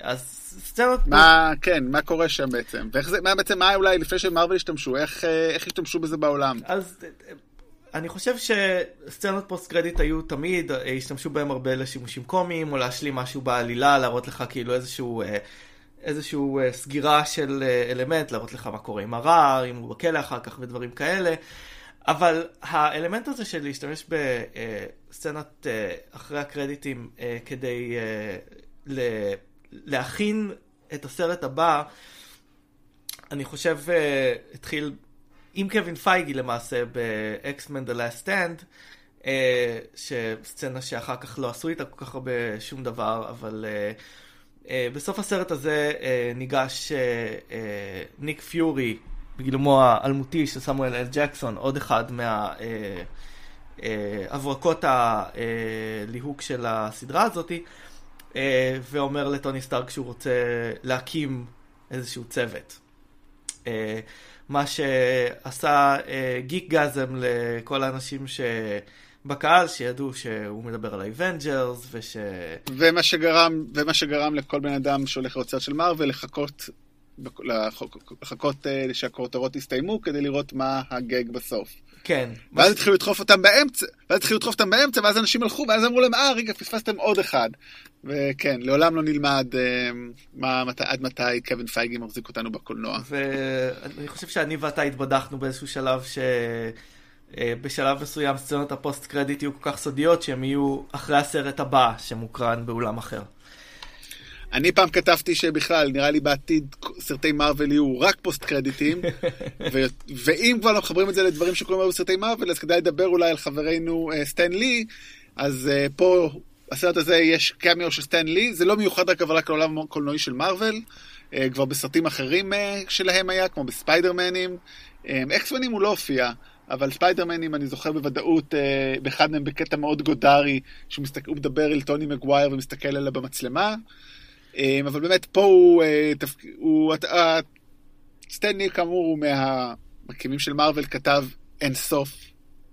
B: אז סצנות...
A: מה, פוסט... כן, מה קורה שם בעצם? ואיך זה, מה בעצם, מה אולי לפני שמארוול השתמשו, איך, איך השתמשו בזה בעולם?
B: אז אני חושב שסצנות post credit היו תמיד, אה, השתמשו בהם הרבה לשימושים קומיים, או להשלים משהו בעלילה, להראות לך כאילו איזשהו, אה, איזשהו אה, סגירה של אלמנט, להראות לך מה קורה עם הרע, אם הוא בכלא אחר כך ודברים כאלה. אבל האלמנט הזה של להשתמש בסצנת אחרי הקרדיטים כדי להכין את הסרט הבא, אני חושב התחיל עם קווין פייגי למעשה ב-X-Men The Last Stand, uh, שסצנה שאחר כך לא עשו איתה כל כך הרבה שום דבר, אבל uh, uh, בסוף הסרט הזה uh, ניגש uh, uh, ניק פיורי, בגילומו האלמותי של סמואל אל ג'קסון, עוד אחד מההברקות uh, הליהוק של הסדרה הזאתי, uh, ואומר לטוני סטארק שהוא רוצה להקים איזשהו צוות. מה שעשה אה, geekgasm לכל האנשים שבקהל, שידעו שהוא מדבר על האבנג'רס, וש...
A: ומה שגרם, ומה שגרם לכל בן אדם שהולך להוצאות של מארוול לחכות, לחכות אה, שהכותרות יסתיימו כדי לראות מה הגג בסוף.
B: כן.
A: ואז התחילו לדחוף אותם באמצע, ואז התחילו לדחוף אותם באמצע, ואז אנשים הלכו, ואז אמרו להם, אה, רגע, פספסתם עוד אחד. וכן, לעולם לא נלמד אה, מה, מת, עד מתי קווין פייגי מחזיק אותנו בקולנוע.
B: ואני חושב שאני ואתה התבדחנו באיזשהו שלב ש... אה, בשלב מסוים סצנות ה post credit יהיו כל כך סודיות שהם יהיו אחרי הסרט הבא שמוקרן באולם אחר.
A: אני פעם כתבתי שבכלל, נראה לי בעתיד סרטי מארוול יהיו רק post credit-ים, *laughs* ו- ואם כבר לא מחברים את זה לדברים שקורים היום בסרטי מארוול, אז כדאי לדבר אולי על חברנו uh, סטן לי, אז uh, פה, הסרט הזה יש קמיו של סטן לי, זה לא מיוחד רק אבל רק לעולם הקולנועי של מארוול, uh, כבר בסרטים אחרים uh, שלהם היה, כמו בספיידרמנים, אקסמנים הוא לא הופיע. אבל ספיידרמנים אני זוכר בוודאות, uh, באחד מהם בקטע מאוד גודרי, שהוא מסתכל, מדבר אל טוני מגווייר ומסתכל עליה במצלמה. אמ, אבל באמת פה הוא, אה, הוא סטנלי כאמור הוא מהמקימים של מארוול, כתב אין סוף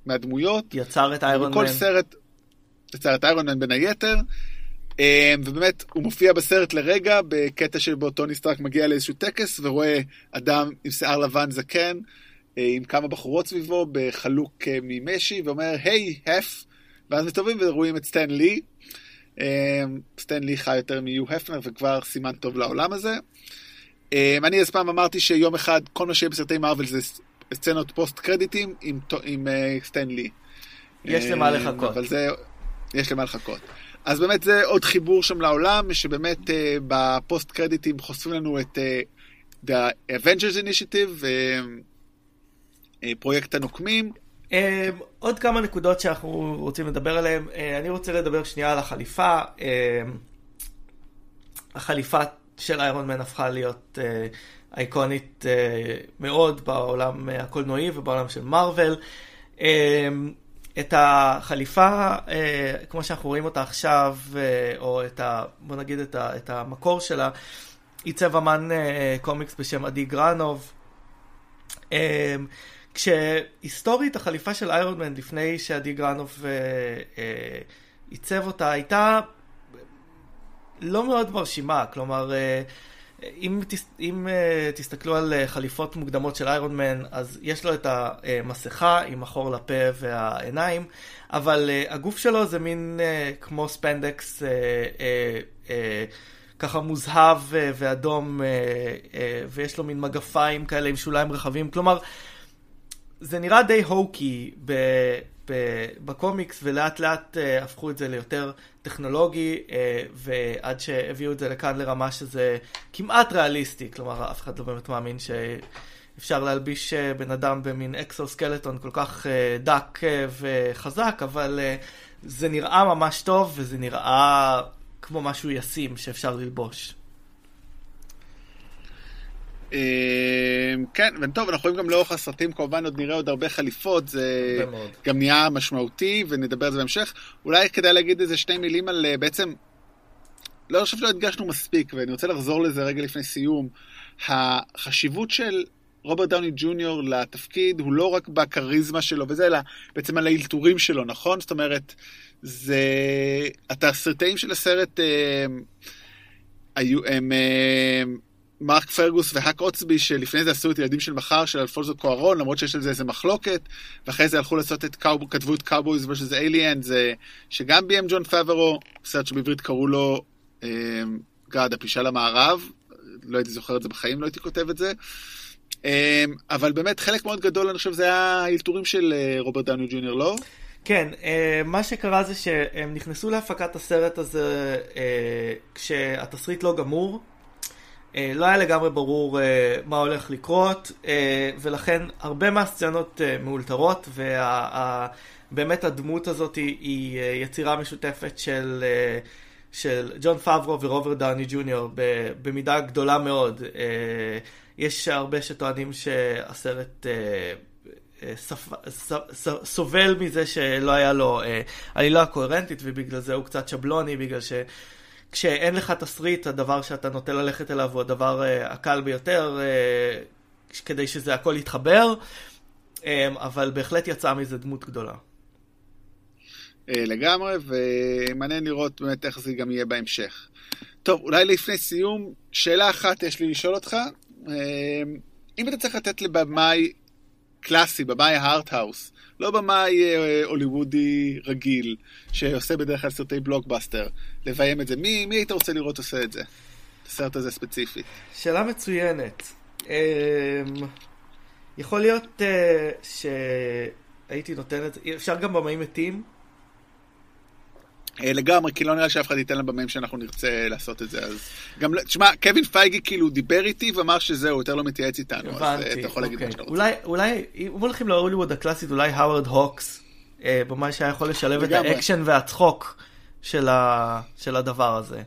A: מהדמויות.
B: יצר את איירון מן.
A: כל סרט, יצר את איירון מן בין היתר. אמ, ובאמת, הוא מופיע בסרט לרגע, בקטע שבו טוני סטארק מגיע לאיזשהו טקס ורואה אדם עם שיער לבן זקן, אה, עם כמה בחורות סביבו, בחלוק אה, ממשי, ואומר, היי, hey, הף, ואז מסתובבים ורואים את סטן לי, סטנלי חי יותר מיו הפנר וכבר סימן טוב לעולם הזה. אמ, אני אז פעם אמרתי שיום אחד כל מה שיהיה בסרטי מארוול זה סצנות פוסט קרדיטים עם, עם אה, סטנלי.
B: יש למה אמ, לחכות.
A: אבל זה, יש למה לחכות. אז באמת זה עוד חיבור שם לעולם, שבאמת uh, בפוסט קרדיטים חושפים לנו את uh, The Avengers Initiative, פרויקט הנוקמים,
B: עוד כמה נקודות שאנחנו רוצים לדבר עליהן. Uh, אני רוצה לדבר שנייה על החליפה. Uh, החליפה של איירון מן הפכה להיות uh, אייקונית uh, מאוד בעולם הקולנועי ובעולם של מארוול. Uh, את החליפה, כמו שאנחנו רואים אותה עכשיו, או את ה... בוא נגיד את, ה, את המקור שלה, עיצב אמן קומיקס בשם עדי גרנוב. כשהיסטורית החליפה של איירון מן לפני שעדי גרנוב אה, אה, עיצב אותה הייתה לא מאוד מרשימה, כלומר אה, אם, תס, אם תסתכלו על חליפות מוקדמות של איירון מן אז יש לו את המסכה עם החור לפה והעיניים אבל הגוף שלו זה מין כמו ספנדקס ככה מוזהב ואדום ויש לו מין מגפיים כאלה עם שוליים רחבים. כלומר זה נראה די הוקי בקומיקס, ולאט לאט uh, הפכו את זה ליותר טכנולוגי, uh, ועד שהביאו את זה לכאן לרמה שזה כמעט ריאליסטי, כלומר אף אחד לא באמת מאמין שאפשר להלביש uh, בן אדם במין אקסוסקלטון כל כך דק וחזק, אבל זה נראה ממש טוב, וזה נראה כמו משהו ישים שאפשר ללבוש.
A: אמ, כן, וטוב, אנחנו רואים גם לאורך הסרטים, כמובן עוד נראה עוד הרבה חליפות, זה גם נהיה משמעותי, ונדבר על זה בהמשך. אולי כדאי להגיד איזה שתי מילים על אה, בעצם, לא חושב שלא הדגשנו מספיק, ואני רוצה לחזור לזה רגע לפני סיום. החשיבות של רוברט דאוני ג'וניור לתפקיד הוא לא רק בכריזמה שלו וזה, אלא בעצם על האלתורים שלו, נכון? זאת אומרת, זה... התסרטאים של הסרט אה, היו, הם... אה, מארק פרגוס והוק אוסטבי, שלפני זה עשו את ילדים של מחר, של אלפונזו קוארון, למרות שיש על זה איזה מחלוקת, ואחרי זה הלכו לעשות את cowbo, כתבו את Cowboys ושזה Aliens, זה שגם ביים ג'ון פאברו, סרט שבעברית קראו לו אה, גאד, הפלישה למערב, לא הייתי זוכר את זה בחיים, לא הייתי כותב את זה. אה, אבל באמת חלק מאוד גדול, אני חושב, זה היה האלתורים של אה, רוברט דאוני ג'וניור, לא?
B: כן, אה, מה שקרה זה שהם נכנסו להפקת הסרט הזה כשהתסריט לא גמור. אה, לא היה לגמרי ברור אה, מה הולך לקרות, אה, ולכן הרבה מהסצנות מאולתרות, ובאמת הדמות הזאת היא יצירה משותפת של, של ג'ון פאברו ורוברט דאוני ג'וניור במידה גדולה מאוד. יש הרבה שטוענים שהסרט סובל מזה שלא היה לו עלילה קוהרנטית ובגלל זה הוא קצת שבלוני, בגלל ש... כשאין לך תסריט, הדבר שאתה נוטה ללכת אליו הוא הדבר uh, הקל ביותר, uh, כדי שזה הכל יתחבר, um, אבל בהחלט יצאה מזה דמות גדולה.
A: לגמרי, ומעניין לראות באמת איך זה גם יהיה בהמשך. טוב, אולי לפני סיום, שאלה אחת יש לי לשאול אותך. אם אתה צריך לתת לבמאי קלאסי, במאי הארטהאוס, לא במאי אה, הוליוודי רגיל, שעושה בדרך כלל סרטי בלוקבאסטר, לביים את זה. מי, מי היית רוצה לראות עושה את זה? את הסרט הזה ספציפית.
B: שאלה מצוינת. אמ, יכול להיות אה, שהייתי זה, אפשר גם במאים מתים?
A: אה, לגמרי, כי לא נראה שאף אחד ייתן לבמאים שאנחנו נרצה לעשות את זה, אז גם, לא- תשמע, קווין פייגי כאילו דיבר איתי ואמר שזהו, יותר לא מתייעץ איתנו,
B: הבנתי, אז אתה יכול להגיד מה אוקיי. שאתה רוצה. אולי, אולי, אם הולכים להוליווד הקלאסית, אולי האוורד הוקס, אה, במאי שהיה יכול לשלב את האקשן והצחוק של, ה, של הדבר הזה.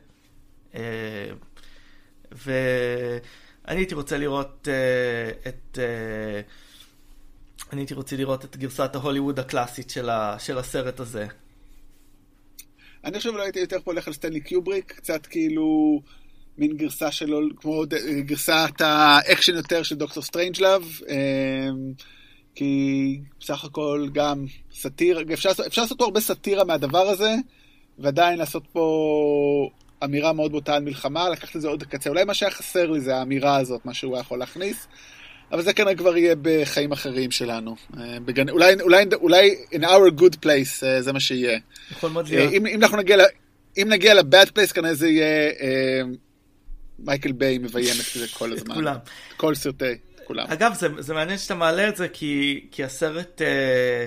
B: אה, ואני הייתי רוצה לראות את... אני הייתי רוצה לראות את גרסת ההוליווד הקלאסית של, ה, של הסרט הזה.
A: אני חושב אולי הייתי יותר פה הולך על סטנלי קיובריק, קצת כאילו מין גרסה שלו, כמו גרסת האקשן יותר של דוקטור סטרנג'לאב, אמ, כי בסך הכל גם סאטירה, אפשר, אפשר לעשות פה הרבה סאטירה מהדבר הזה, ועדיין לעשות פה אמירה מאוד בוטה על מלחמה, לקחת את זה עוד קצה. אולי מה שהיה חסר לי זה האמירה הזאת, מה שהוא יכול להכניס. אבל זה כנראה כבר יהיה בחיים אחרים שלנו. אה, בגן... אולי, אולי, אולי in our good place אה, זה מה שיהיה.
B: יכול מאוד להיות.
A: אם, אם אנחנו נגיע, אם נגיע ל-bad place כנראה זה יהיה אה, מייקל ביי מביים את זה כל *laughs* הזמן.
B: כולם.
A: כל סרטי, כולם.
B: אגב, זה, זה מעניין שאתה מעלה את זה כי, כי הסרט... אה,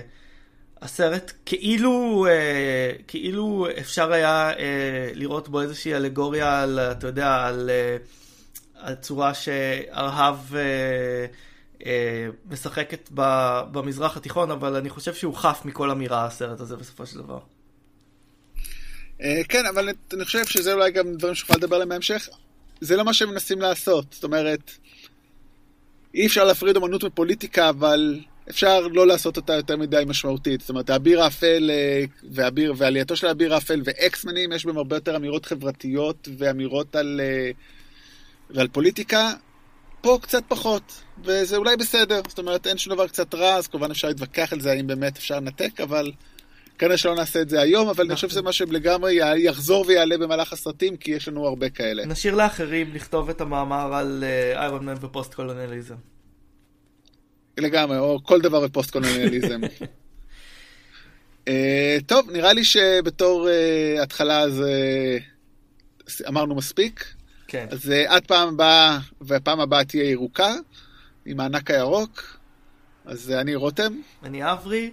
B: הסרט כאילו, אה, כאילו אפשר היה אה, לראות בו איזושהי אלגוריה על, אתה יודע, על... אה, הצורה שארהב אה, אה, משחקת ב, במזרח התיכון, אבל אני חושב שהוא חף מכל אמירה הסרט הזה בסופו של דבר.
A: אה, כן, אבל אני חושב שזה אולי גם דברים שיכולה לדבר עליהם בהמשך. זה לא מה שהם מנסים לעשות. זאת אומרת, אי אפשר להפריד אמנות מפוליטיקה, אבל אפשר לא לעשות אותה יותר מדי משמעותית. זאת אומרת, האביר האפל אה, והאביר, ועלייתו של האביר האפל ואקסמנים, יש בהם הרבה יותר אמירות חברתיות ואמירות על... Uh, ועל פוליטיקה, פה קצת פחות, וזה אולי בסדר, זאת אומרת אין שום דבר קצת רע, אז כמובן אפשר להתווכח על זה האם באמת אפשר לנתק, אבל כנראה שלא נעשה את זה היום, אבל אני חושב שזה משהו שלגמרי יחזור ויעלה במהלך הסרטים, כי יש לנו הרבה כאלה.
B: נשאיר לאחרים לכתוב את המאמר על איירון מן ופוסט קולוניאליזם.
A: לגמרי, או כל דבר בפוסט קולוניאליזם. uh, *laughs* טוב, נראה לי שבתור uh, התחלה אז uh, אמרנו מספיק.
B: כן.
A: אז uh, עד פעם הבאה, והפעם הבאה תהיה ירוקה, עם הענק הירוק. אז uh, אני רותם.
B: אני אברי.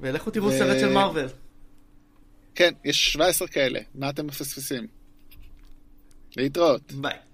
B: ולכו תראו סרט של מארוול.
A: כן, יש 17 כאלה, מה אתם מפספסים? להתראות.
B: ביי.